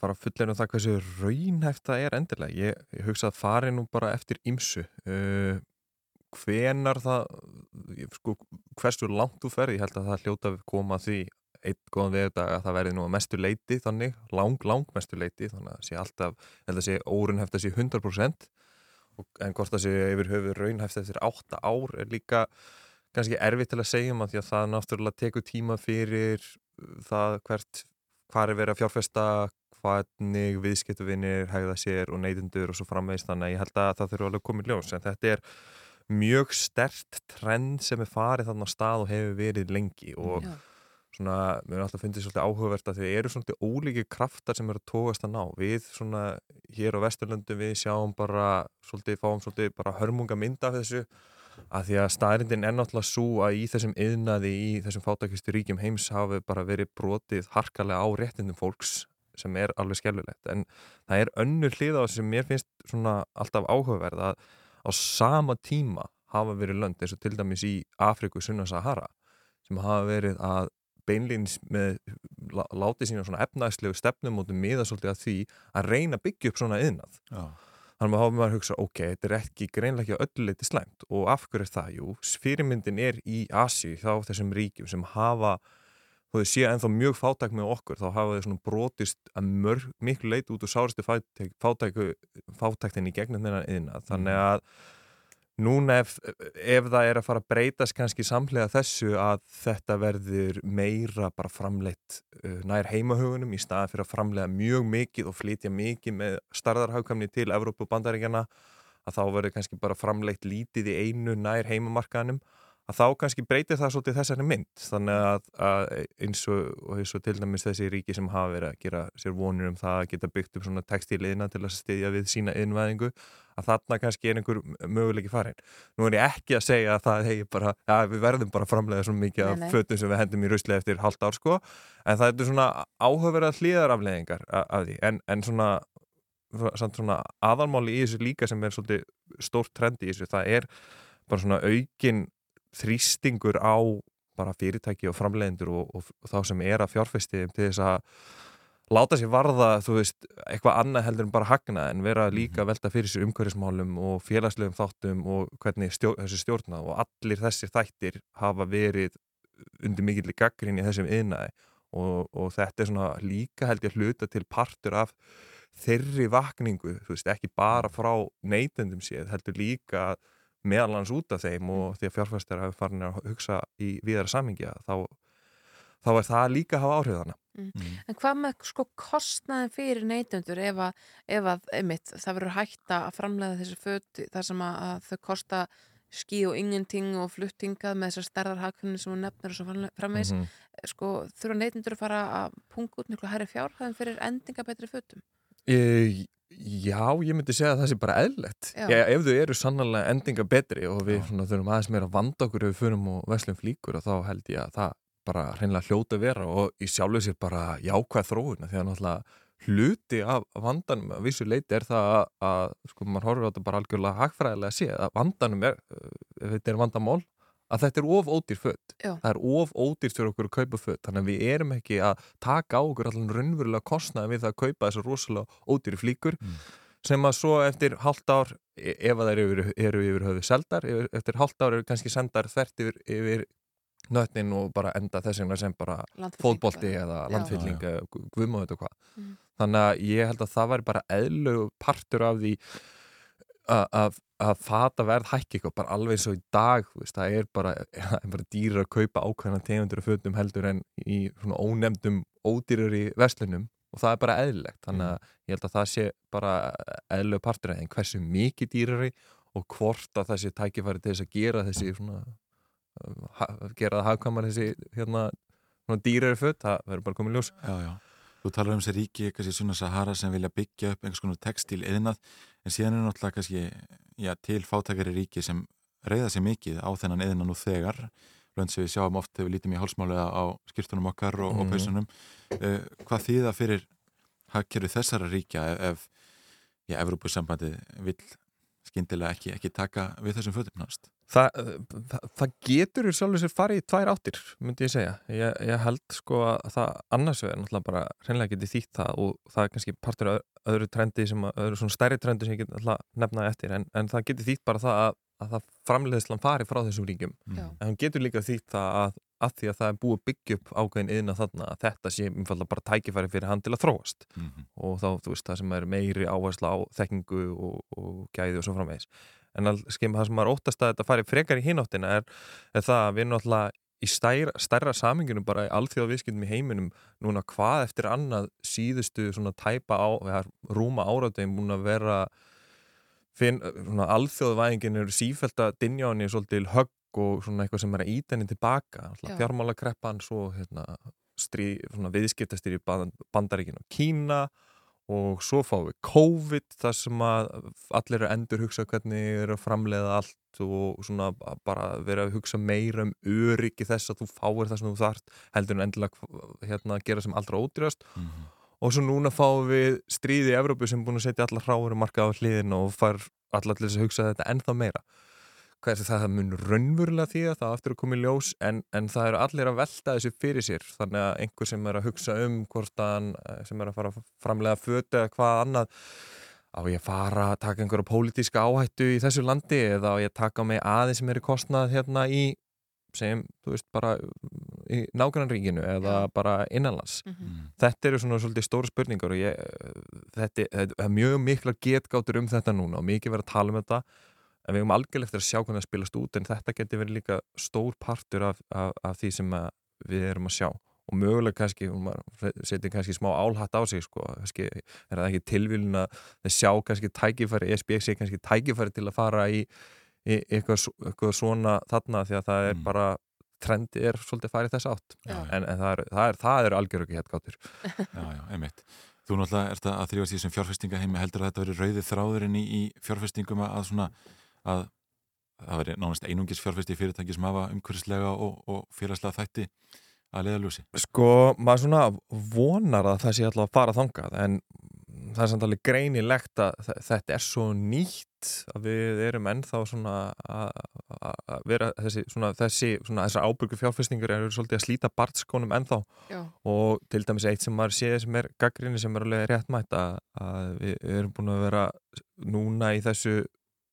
fara fullinu það hversu raunhæft það er endilega. Ég, ég hugsa að fari nú bara eftir ymsu. Uh, hvenar það, sko, hversu langt þú ferði, ég held að það hljóta að koma því einn góðan veðurdag að það verði nú að mestu leiti þannig, lang, lang mestu leiti þannig að það sé alltaf, held að sé órunhæft að sé 100% og, en hvort það sé yfir höfuð raunhæft eftir 8 ár er líka kannski erfitt til að segja um að því að það náttúrulega tekur tíma fyrir uh, það hvert, hvað er verið að fjárfesta hvernig viðskiptuvinir hegða sér og neytundur og svo framvegist þannig að ég held að það þurfa alveg í ljós. En þetta er mjög stert trend sem er farið þannig á stað og hefur verið lengi. Og Já. svona, mér er alltaf fundið svolítið áhugavert að þau eru svolítið ólíki kraftar sem eru að tóast að ná. Við svona hér á Vesturlöndum við sjáum bara svolítið, fáum svolítið bara hörmunga mynda af þessu að því að staðrindin er náttúrulega svo að í þessum yðnaði í þessum fátakistu ríkjum heims hafi bara verið brotið harkalega á réttindum fólks sem er alveg skelvilegt en það er önnur hlið á þessu sem mér finnst svona alltaf áhugaverð að á sama tíma hafa verið lönd eins og til dæmis í Afriku sunna Sahara sem hafa verið að beinlýns með lá- látið sína svona efnæslegu stefnum og miða svolítið að því að reyna byggja upp svona yðnað Já. Þannig að maður að hugsa, ok, þetta er ekki greinlega ekki öllu leiti slæmt. Og af hverju er það? Jú, fyrirmyndin er í Asi þá þessum ríkjum sem hafa þó þau séu ennþá mjög fátæk með okkur þá hafa þau svona brotist að mörg, miklu leiti út úr sáristu fátæk, fátæktin í gegnum þennan yðna þannig að núna ef, ef það er að fara að breytast kannski samlega þessu að þetta verður meira bara framleitt uh, nær heimahugunum í staðan fyrir að framlega mjög mikið og flytja mikið með starðarhagkamni til Evrópu og bandaríkjana að þá verður kannski bara framleitt lítið í einu nær heimamarkaðanum að þá kannski breytir það svolítið þessari mynd. Þannig að, að eins, og, eins og til dæmis þessi ríki sem hafa verið að gera sér vonur um það að geta byggt upp svona textíliðina til að styðja við sína innvæðingu að þarna kannski er einhver möguleiki farin. Nú er ég ekki að segja að það hegi bara, ja, við verðum bara að framlega svo mikið af fötum sem við hendum í rusli eftir halvt ár sko. En það er svona áhugaverða hlýðarafleðingar af því. En, en svona svona aðalmáli í þessu líka sem er svolítið stórt trendi í þessu það er bara svona aukin þrýstingur á bara fyrirtæki og framleiðendur og, og, og þá sem er að fjárfesti til þess að láta sér varða, þú veist, eitthvað annað heldur en bara hagna en vera líka að velta fyrir sér umhverfismálum og félagslegum þáttum og hvernig stjó, þessi stjórna og allir þessir þættir hafa verið undir mikill gaggrinni í þessum yðnaði og, og þetta er svona líka held ég að hluta til partur af þeirri vakningu, þú veist, ekki bara frá neytendum séð, heldur líka meðalans út af þeim og því að fjárfæstar hafi farin að hugsa í viðara samingja þá, þá er það líka að hafa áhrifðana Mm. En hvað með sko kostnaðin fyrir neytendur ef að, ef að einmitt, það verður hætta að framlega þessi föt þar sem að, að þau kosta skí og ingenting og fluttingað með þessar stærðarhakunni sem hún nefnir og svo framle- framvegis Mhm. sko þurfa neytendur að fara að punga út miklu hærri fjárhæðum fyrir endinga betri fötum e, Já, ég myndi segja að það sé bara ja, ef þau eru sannlega endinga betri og við svona, þurfum aðeins meira að vanda okkur ef við förum og veslum flíkur og þá held ég að það bara hreinlega hljóta að vera og í sjálfu sér bara jákvæð þróuna því að náttúrulega hluti af vandanum að vissu leiti er það að, að sko maður horfir á þetta bara algjörlega hagfræðilega að sé að vandanum er, ef þetta er vandamál að þetta er of ódýr fött það er of ódýrt fyrir okkur að kaupa fött þannig að við erum ekki að taka á okkur allan raunverulega kostnaði við það að kaupa þessar rosalega ódýri flíkur sem að svo eftir halvt ár e- ef að þær eru, eru yfir höfu seldar eftir halvt ár eru kannski sendar þvert yfir, yfir nötnin og bara enda þess vegna sem bara bara. eða landfylling eða guðmáðu þetta hvað. Mhm. þannig að ég held að það væri bara eðlögu partur af því að- fata verð hækki eitthvað bara alveg eins og í dag veist, það er bara, er bara dýrar að kaupa ákveðna tegundur af fötum heldur en í svona ónefndum ódýrar í verslunum og það er bara eðlilegt. Þannig að ég held að það sé bara eðlögu partur en hversu mikið dýrari og hvort að það sé tækifæri til þess að gera þessi svona gera það hagkvæmar þessi hérna svona dýrari föt, það verður bara komið ljós. Já, já. Þú talar um þessi ríki, kannski Sunna Sahara sem vilja byggja upp einhvers konar textil eðnað, en síðan er náttúrulega kannski já, til fátækari ríki sem reyða sér mikið á þennan eðna nú þegar. Lönd sem við sjáum oft þegar við lítum í hálsmálega á skýrtunum okkar og, og Mhm. peysunum. Uh, hvað þýða fyrir hagkerfi þessara ríkja ef, ef já, Evrópusambandi vill skyndilega ekki, ekki taka við þessum fötum nást Þa, það, það getur í sjálfur sér farið í tvær áttir, myndi ég segja. Ég, ég held sko að það annars vegar náttúrulega bara hreinlega getið þýtt það og það er kannski partur af öðru trendi sem að, öðru svona stærri trendi sem ég get alltaf nefnaði eftir en, en það getur þýtt bara það að, að það framleiðslan fari frá þessum ríkjum. Já. En hann getur líka þýtt það að, að því að það er búið að byggja upp ákveðin yðna þarna að þetta sé umfalla bara tækifæri fyrir hann til að þróast Mhm. og þá, þú veist, það sem er meiri áhersla á þekkingu og, og gæði og svo framvegis en all, skeim, það sem maður óttast að þetta fari frekar í hináttina er, er það að við náttúrulega í stærra, stærra saminginu bara í alþjóða viðskiptum í heiminum núna hvað eftir annað síðustu svona tæpa á, rúma áratögum búin að vera finn, svona alþjóðvæðingin eru sífælt að dinja á henni svolítil högg og svona eitthvað sem er að íta henni tilbaka Já. fjármálakreppan svo hérna, strí, svona viðskiptastýri bandaríkin og Kína og svo fáum við COVID þar sem að allir eru að endur hugsa hvernig eru að framleiða allt og svona bara vera að hugsa meira um öryggi þess að þú fáir það sem þú þart heldur en endilega hérna, gera sem allra ódýrast Mhm. og svo núna fáum við stríði í Evrópu sem er búin að setja alla hráurum markað á hliðin og far allar til þess að hugsa þetta ennþá meira hvað er það, það mun raunverulega því að það á eftir að koma í ljós en, en það eru allir að velta þessu fyrir sér. Þannig að einhver sem er að hugsa um hvort hann eh, sem er að fara að framlega fötu eða hvað annað á ég að fara að taka einhverja pólitíska áhættu í þessu landi eða á ég að taka mig aðeins sem er í kostnað hérna í sem, þú veist, bara í nágrannríkinu eða bara innanlands. Þetta eru svona svolítið stóra spurningar og ég, þetta, þetta er mjög mikla getgáttur um þetta núna og mikið verið að tala um þetta en við höfum algjörlega eftir að sjá hvernig það spilast út en þetta getur verið líka stór partur af, af, af því sem við erum að sjá. Og mögulega kannski, maður setja kannski smá álhatt á sig sko, kannski er það ekki tilvílun að sjá kannski tækifæri, ESB sé kannski tækifæri til að fara í, í eitthvað, eitthvað svona þarna því að það er bara trendi er svolítið farið þess átt. Já. en, en það er, það er, það er algjör ekki hétt gáttur. Já, já, einmitt. Þú náttúrulega ert að þrjóðast í þessum fjárfestingaheimi. Heldur að þetta veri rauði þráðurinn í, í fjárfestingum að svona að það veri nánast einungis fjárfesti í fyrirtæki sem hafa umhverfislega og, og félagslega þætti að leiðaljósi. Sko, maður svona vonar að það sé alltaf að fara þangað en það er samt alveg greinilegt að þe- þetta er svo nýtt að við erum ennþá svona að að vera þessi svona, þessi, svona þessar ábyrgu fjárfestingur eru svolítið að slíta bartskónum ennþá Já. og til dæmis eitt sem maður séð sem er gaggrinni sem er alveg réttmætt að, að við við erum búin að vera núna í þessu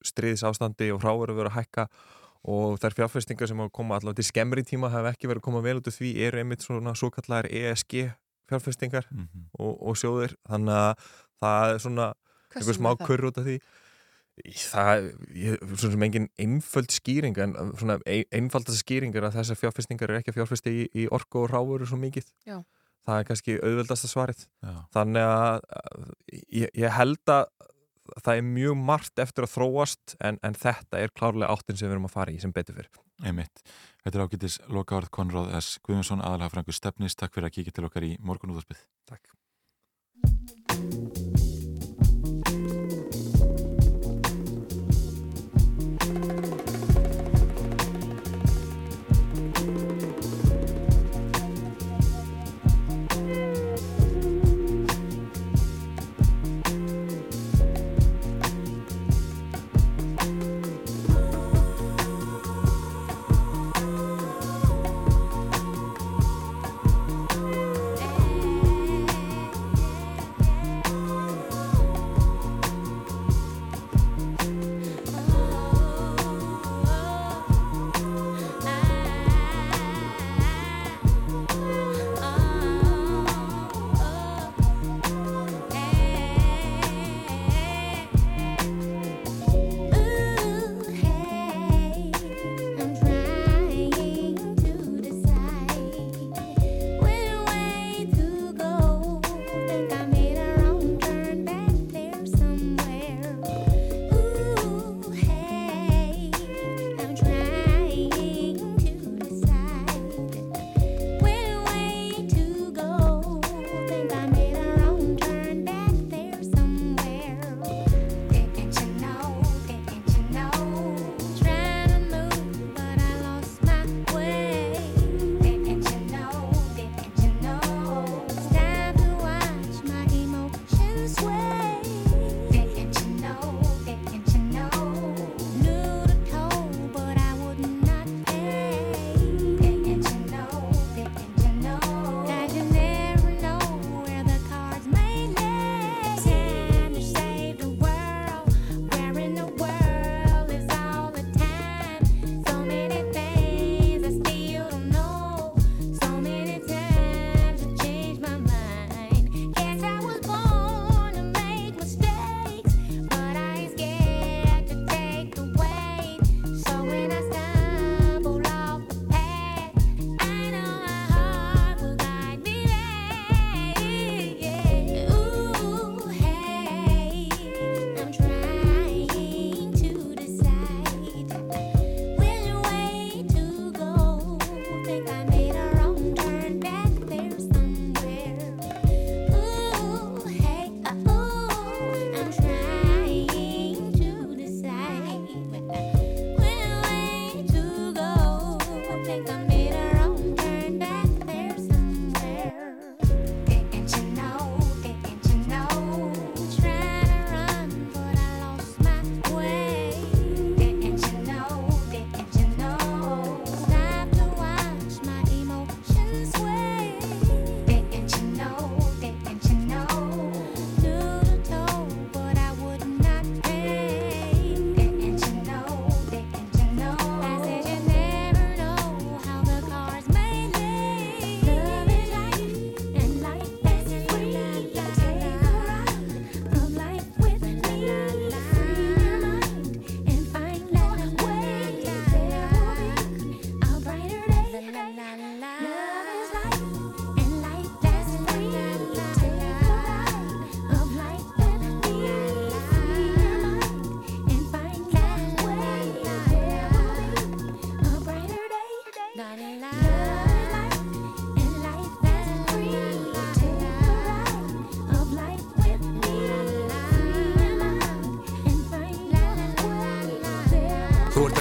stríðsástandi og hráður að vera að hækka og þær fjárfestingar sem hafa koma allavega til skemmri tíma hafa ekki verið að koma vel út af því eru einmitt svona svo kallar ESG fjárfestingar og, og sjóðir. Þannig að það er svona vegna smá kurr út af því. Það er svona sem engin einföld skýring en svona ein, einfaldast skýring er að þessar fjárfestingar er ekki að fjárfesti í, í orku og ráfuru svo mikið. Já. það er kannski auðveldasta svarið. Já. þannig að að ég, ég held að það er mjög margt eftir að þróast en, en þetta er klárlega áttin sem við erum að fara í sem betur fyrir Einmitt. Þetta er ágætis lokaðarð Konráð S. Guðmundsson, aðalega frangur stefnis. Takk fyrir að kíkja til okkar í morgunúðarspið. Takk.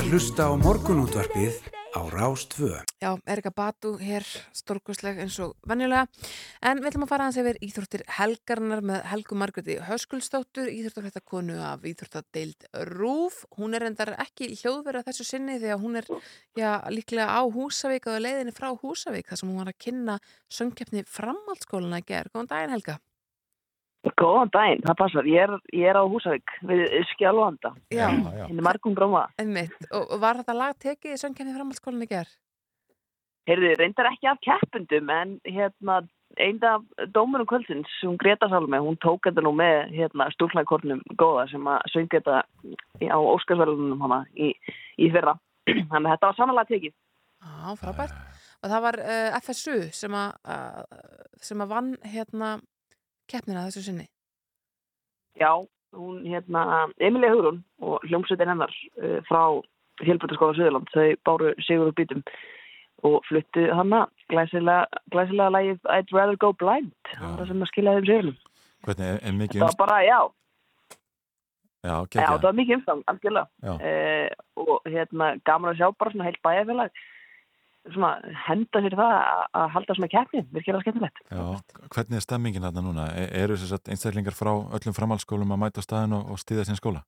Að hlusta á morgunútvarpið á Rástvö. Já, Erika Batu hér, stórkustleg eins og venjulega. En við ætlum að fara aðeins yfir íþróttir helgarnar með Helgu Margreti Höskuldsdóttur, íþróttarfættakonu af íþróttadeild Rúf. Hún er endar ekki hljóðverða þessu sinni því að hún er já, líklega á Húsavík og leiðinni frá Húsavík þar sem hún var að kynna söngkeppni framhaldsskóluna í gerð. Góðan daginn Helga. Góðan daginn, það passar. Ég er, ég er á Húsavík við Skjálfanda. Já. Henni margum gróma. Einmitt. Og var þetta lag tekið í söngkeppni framhaldsskóluna í gerð? Heyrðu, reyndar ekki af keppundum en hérna einn af dómurum kvöldsins, hún Greta Salme, hún tók þetta nú með hérna stúlnækornum góða sem að söng þetta á Óskarsverðunum hana í, í fyrra. Þannig að þetta var samanlega tekið. Já, frábært. Og það var uh, FSU sem að, uh, sem að vann hérna keppnina þessu sinni. Já, hún hérna, Emilia Hugrún og hljómsveitin hennar uh, frá Hjálputaskóla Suðurland, þau báru sigur úr bítum og fluttu hana glæsilega, glæsilega lagið I'd Rather Go Blind, það sem að skilja þeim sigurinn. Hvernig er, er mikið Það var bara, já, Já, já, gekkja. það var mikið umstang, algjörlega. Já. Uh, og hérna, gaman að sjá bara svona heilt bæjarfélag henda í það að- halda svona keppni, virkilega skemmtilegt. Já, hvernig er stemmingin þarna núna? E eru þess að einstaklingar frá öllum framhaldsskólum að mæta staðin og, og stýða sinn skóla?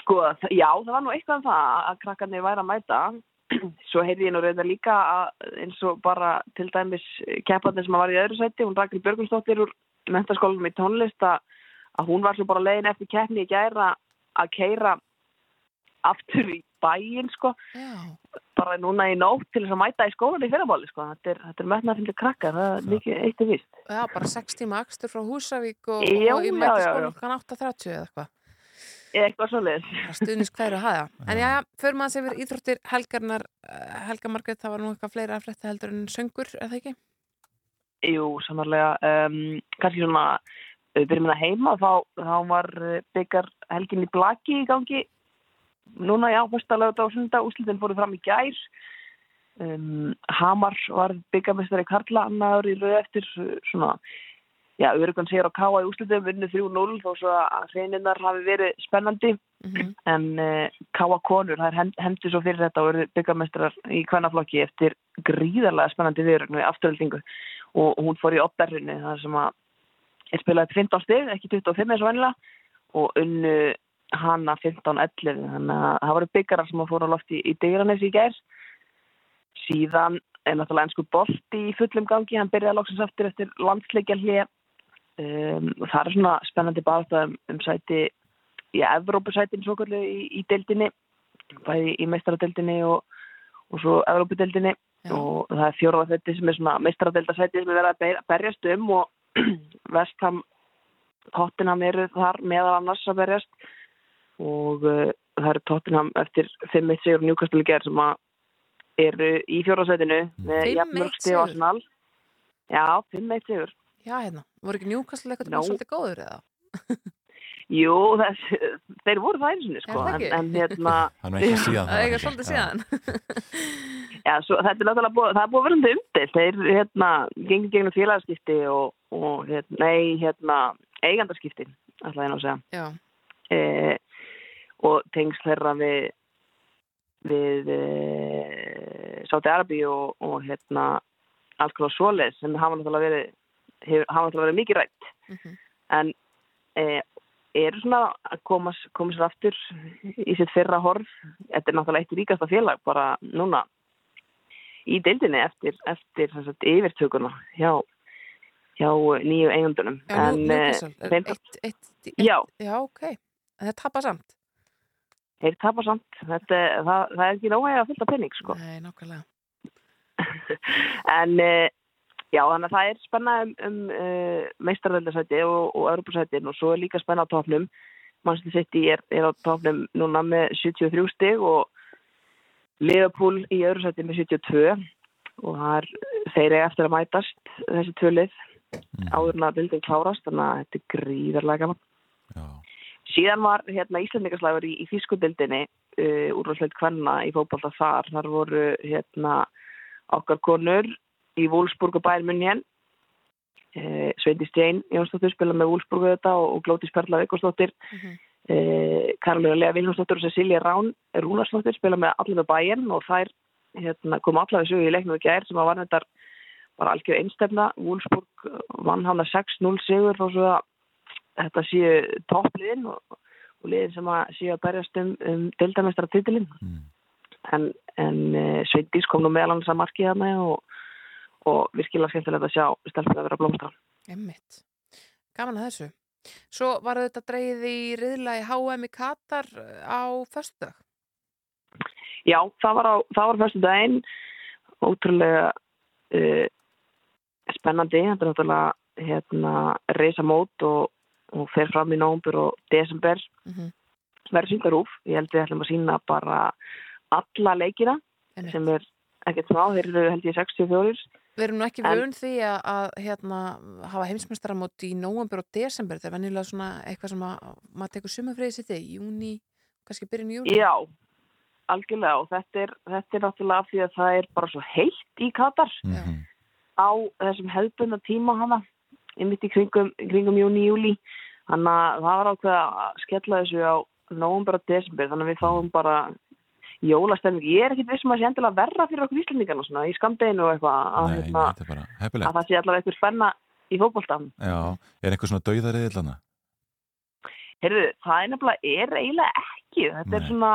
Sko, já, það var nú eitthvað um það að krakkarnir væri að mæta. Svo heyrði ég nú reyndar líka að eins og bara til dæmis kepparnir sem var í öðru sæti, hún Rakel Björgunsdóttir úr mentaskólanum í tónlist að, að hún var svo bara leiðin eftir keppni í gæra að keira aftur í bæinn, sko. Bara núna í nótt til þess að mæta í skólan í fyrramáli, sko. Þetta er, þetta er metnað fyrir krakkar, það er mikið eitt og vist. Já, bara 6 tíma akstur frá Húsavík og, Já, og í já. klukkan 8.30 eða eitthvað. Eitthvað svo leiðis. Stuðnis hverju að hafa. En já, fyrir maður sem yfir íþróttir helgarnar, eh, Helga Margrét, það var nú eitthvað fleira að frétta heldur en söngur, er það ekki? Jú, sannarlega. Um, kannski svona, uh, byrjum við að heima, þá, þá var uh, byggar helgin í blaki í gangi. Núna, já, fyrsta lögða á sunda, úslitin fóru fram í gær. Um, Hamar var byggarmestari Karla annaður í rauð eftir uh, svona, já, Öryggan sér á Káa í úslitum, vinnu 3-0 þó svo að hreininnar hafi verið spennandi. En uh, Káa konur, það er hend, hendi svo fyrir þetta og eru byggarmestrar í kvennaflokki eftir gríðarlega spennandi viðrögnu í afturöldingu og hún fór í opberðinni þar sem að er spilað upp 15 stig, ekki 25 eins og vennilega og unnu hana 15-11 þannig að það voru byggarar sem að fóra á lofti í Digranes í gær. Síðan er náttúrulega ennsku bolti í fullum gangi, hann byrjaði loksins aftur eftir landsleikja hlið um, og það er svona spennandi barða um, um sæti í Evrópusætin svo kallu í, í deildinni bæði í meistaradeildinni og, og svo Evrópudeildinni. Og það er fjóraða þetta sem er svona meistaradeildasæti sem er verið að ber- berjast um og Vestham Tottenham eru þar meðal annars að berjast og uh, það eru Tottenham eftir 5-1 sigur Newcastle í gerð sem að eru í fjóraðsætinu með 5-1 jafnmörg sigur? á Arsenal Já, 5-1 sigur Já, hérna. Voru ekki njúkastlega eitthvað no. svolítið góður eða? Jú, þess, þeir voru það einu sinni sko, það en, en hérna Það er eitthvað Það er svolítið síðan. Já, svo, þetta er náttúrulega búið, það er búið að vera um umdelt. Þeir, hérna, gengið gegnum félagaskipti og, og hérna, nei, hérna, eigandarskipti, ætla ég nú að segja. Já. E, og tengsl þeirra við, við e, Sáti Arabi og, og, hérna, alls konar svoleið sem hafa náttúrulega verið, hefur, hafa náttúrulega verið mikið rætt. En e, eru svona að koma, koma sér aftur í sitt fyrra horf. Þetta er náttúrulega eitt ríkasta félag bara núna í deildinni eftir, eftir sagt, yfirtökuna hjá, hjá nýju eigundunum. Newcastle, er þeim, eitt, eitt, eitt, Já. Já, ok. En það tapar samt. Þeir tapa samt. Þetta, það, það er ekki nóg að fylta penning, sko. Nei, nákvæmlega. En eh, já, þannig að það er spenna um, um uh, meistarveldasæti og, og Europasætin og svo er líka spenna á topnum. Manchester City er, er á topnum núna með 73 stig og Liverpool í öðru sæti með 72 og það er þeir eru eftir að mætast þessi tvö lið áður en að bildin klárast þannig að þetta er gríðarlega gaman. Síðan var hérna Íslandingaslagur í, í fískudildinni uh, úrvarsleitt kvenna í fótbolta þar. Þar voru hérna okkar konur í Wolfsburg og München. Uh, Sveindis Jane Jónsdóttir spila með Wolfsburg þetta og, og Glótis Perla Vikosdóttir uh, Karolina Lea Viljánsdóttir og Cecilia Rán Rúnarsdóttir spila með allir með bæinn og þær hérna, kom allar við sögu í leiknum í gær sem var bara algjör einstefna Wolfsburg vann hann að 6-0 sigur og svo að þetta séu toppliðin og, og liðin sem að séu að berjast um, um deildamestara titilinn en, en uh, Sveindís kom nú meðal hans að marki þarna og, og virkilega skemmtilegt að sjá stelpuna vera að blómstra Emmitt. Gaman að þessu. Svo var þetta dreigið í riðla í HM í Katar eh, á föstudag. Já, það var var fyrstu daginn ótrúlega uh, spennandi, þetta er náttúrulega hérna reysa mót og, og fer fram í nómbur og desember. Mhm. verður síndarúf, ég held við ætlum að sína bara alla leikina Einmitt. sem er ekkert smá, þeir eru held ég 64 Við erum nú ekki En- vön því að, að hérna, hafa heimsmeistaramót í nóvambur og desember. Það er venjulega svona eitthvað sem að maður tekur sumafriðið sitt í júni, kannski byrjun í júni. Já, algjörlega. Og þetta er, þetta er náttúrulega af því að það er bara svo heitt í Katar. Á þessum hefðbundna tíma hana mitt í kringum, kringum júni, júli þannig að það var ákveð að skella þessu á nóvumber og desember þannig að við fáum bara jólastemning ég er ekkit vissum að það sé endilega verra fyrir okkur íslendingarna svona í skamdeginu og eitthvað að, Nei, hérna, það sé allavega eitthvað spenna í fótboltan Já, er eitthvað svona dauðariðil hana? Heyrðu, það er nefnilega er eiginlega ekki. Þetta er svona,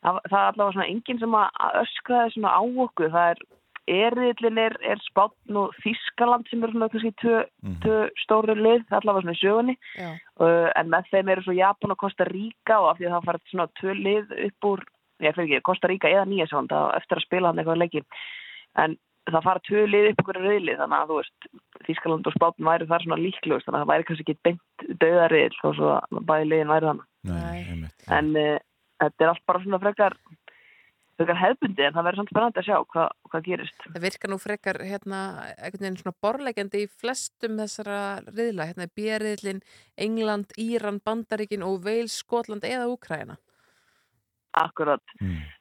það, það er allavega svona enginn sem að að öskra það svona á okkur. Það er, eriðlinn er, er spátn og Þískaland sem eru svona kannski tvö, tvö stóru lið, allavega svona í sögunni. Já. Uh, en með þeim eru svo Japan og Costa Rica og af því að það farið svona tvö lið upp úr, ég fyrir ekki, Costa Rica eða Nýjasvand eftir að spila hann eitthvað leiki. En það fara tvö lið upp okkur rauðlið þannig að þú veist, Þískaland og Spátn væri þar svona líklegust þannig að það væri kannski ekki beint döðariðil og svo bæði liðin væri þannig. Nei, En uh, þetta er allt bara svona frekar, frekar hefbundi en það verður samt spennandi að sjá hvað, hvað gerist. Það virkar nú frekar hérna, einhvern veginn svona borlegjandi í flestum þessara riðla, hérna B-riðlin, England, Íran, Bandaríkin og Wales, Skotland eða Úkraina. Akkurat.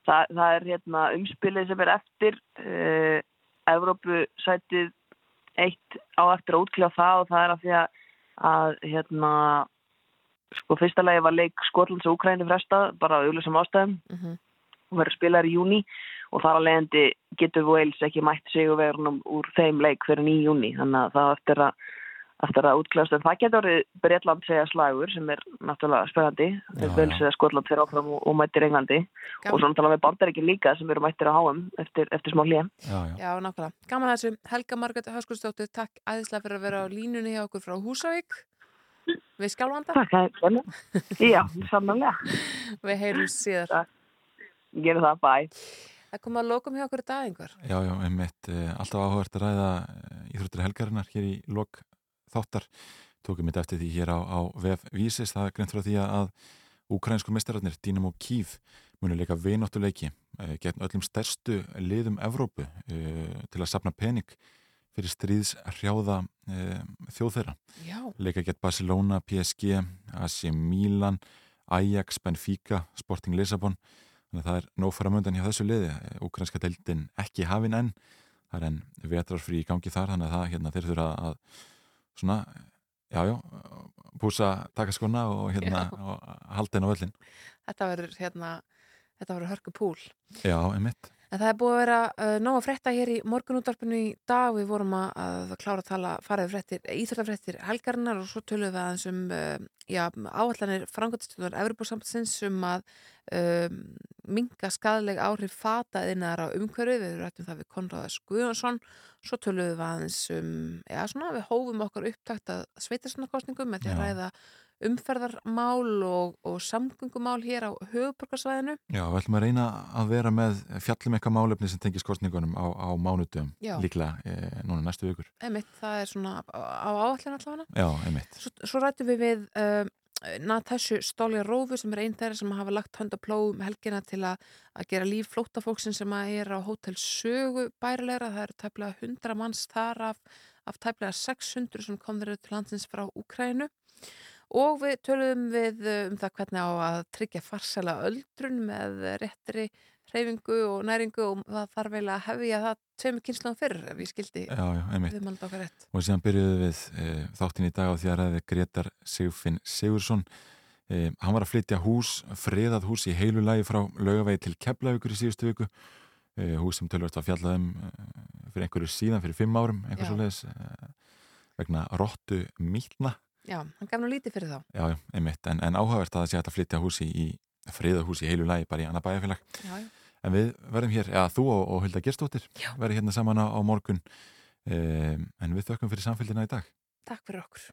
Þa, það er hérna umspilið sem er eftir uh, Evrópu sætið eitt á eftir að útkljá það og það er af því að, að hérna sko fyrsta lagi var leik Skotlands og Úkræni frestað bara á auðlösum ástæðum Mm -hmm. Og verður spilar í júni og þar að leiðandi getur Wales ekki mætt sig og verðunum úr þeim leik fyrir í júni þannig að það eftir að eftir að útklæðast en það getur orðið Breitland segja slagur sem er náttúrulega spennandi þegar Wales eða Skotland fyrir áfram og, og mættir Englandi Gaman. og svo náttúrulega með bandaríkin líka sem eru mættir á HM eftir, eftir smá hlýja Já, já. Já, nákvæmlega. Gaman þessu. Helga Margrét Höskuldsdóttir, takk æðislega fyrir að vera á línunni hjá okkur frá Húsavík. Við skjálfanda. Takk, það er Já. Við heyrum síðar. Gerum það, bæ. Það kom að lokum hjá okkur í dag einhver. Já, já, einmitt, eh, alltaf áhugavert að ræða eh, íþróttir helgarinnar hér í lok þáttar. Tókum mitt eftir því hér á, á VF Vísis, það er greint frá því að úkrænsku mestararnir, Dynamo Kiev, munu leika vináttuleiki eh, gegn öllum stærstu liðum Evrópu eh, til að sapna pening fyrir stríðs hrjáða eh, þjóð þeirra. Já. Leika gegn Barcelona, PSG, AC Milan, Ajax, Benfica, Sporting Lisabon. Þannig að það er nóg fara möndan hjá þessu liði. Úkrænska deildin ekki hafin enn. Það er enn vetrarfrí í gangi þar, þannig að það, hérna, þeir þurfa að svona, já, já, púsa takaskona og hérna, og halda inn á völlin. Þetta verður hérna, þetta verður hörku púl. Já, einmitt. En það er búið að vera uh, nóg að frétta hér í morgunútvarpinu í dag. Við vorum að, að klára að tala farið fréttir, íþróttafréttir helgarinnar og svo tölum við aðeins um uh, já, áallanir frangotistjóðar Evropasamtsins um að um, minga skadleg áhrif fata innar á umhverfið. Við rættum það við Konráðas Guðjónsson. Svo tölum við aðeins um, já svona, við hófum okkar upptakt að sveitarstofnarkostningum með því að ræða umferðarmál og, og samgöngumál hér á höfuborgarsvæðinu. Já, við ætlum að reyna að vera með fjallum eitthvað málefni sem tengis kostningunum á, á mánudum, Já. líklega e, núna næstu vikur. Einmitt, það er svona á áallin allavega. Já, einmitt. Svo, svo rættum við við uh, Natasju Stóli Rófu sem er einn þeirra sem hafa lagt hönd á plóð um helgina til að, að gera líf flóttafólksin sem er á hótel Sögu bærilegra. Það eru tæplega 100 manns þar af, af tæplega 600 sem kom þeirra til landsins frá Úkrænu. Og við töluðum við uh, um það hvernig á að tryggja farsæla öldrun með réttri hreyfingu og næringu og það þarf eiginlega að hefja það tveimur kynslan fyrr ef ég skildi Já, já, við malda okkar rétt. Og síðan byrjuðum við e, þáttin í dag á því að ræði Gretar Sigfinn Sigursson e, hann var að flytja hús, friðað hús í heilu lagi frá laugavegi til Keflavíkur í síðustu viku. E, hús sem tölvast að fjallað um e, fyrir einhverju síðan, fyrir fimm árum vegna rottu mýtna Já, hann gaf nú lítið fyrir þá. já, já, einmitt, en, en áhugavert að það sé að flytja hús í, hús í heilu lagi bara í annað bæjarfélag Já, já. en við verðum hér, já, þú og, og Hulda Gerstóttir verðum hérna saman á, á morgun e, en við þökkum fyrir samfélgina í dag Takk fyrir okkur.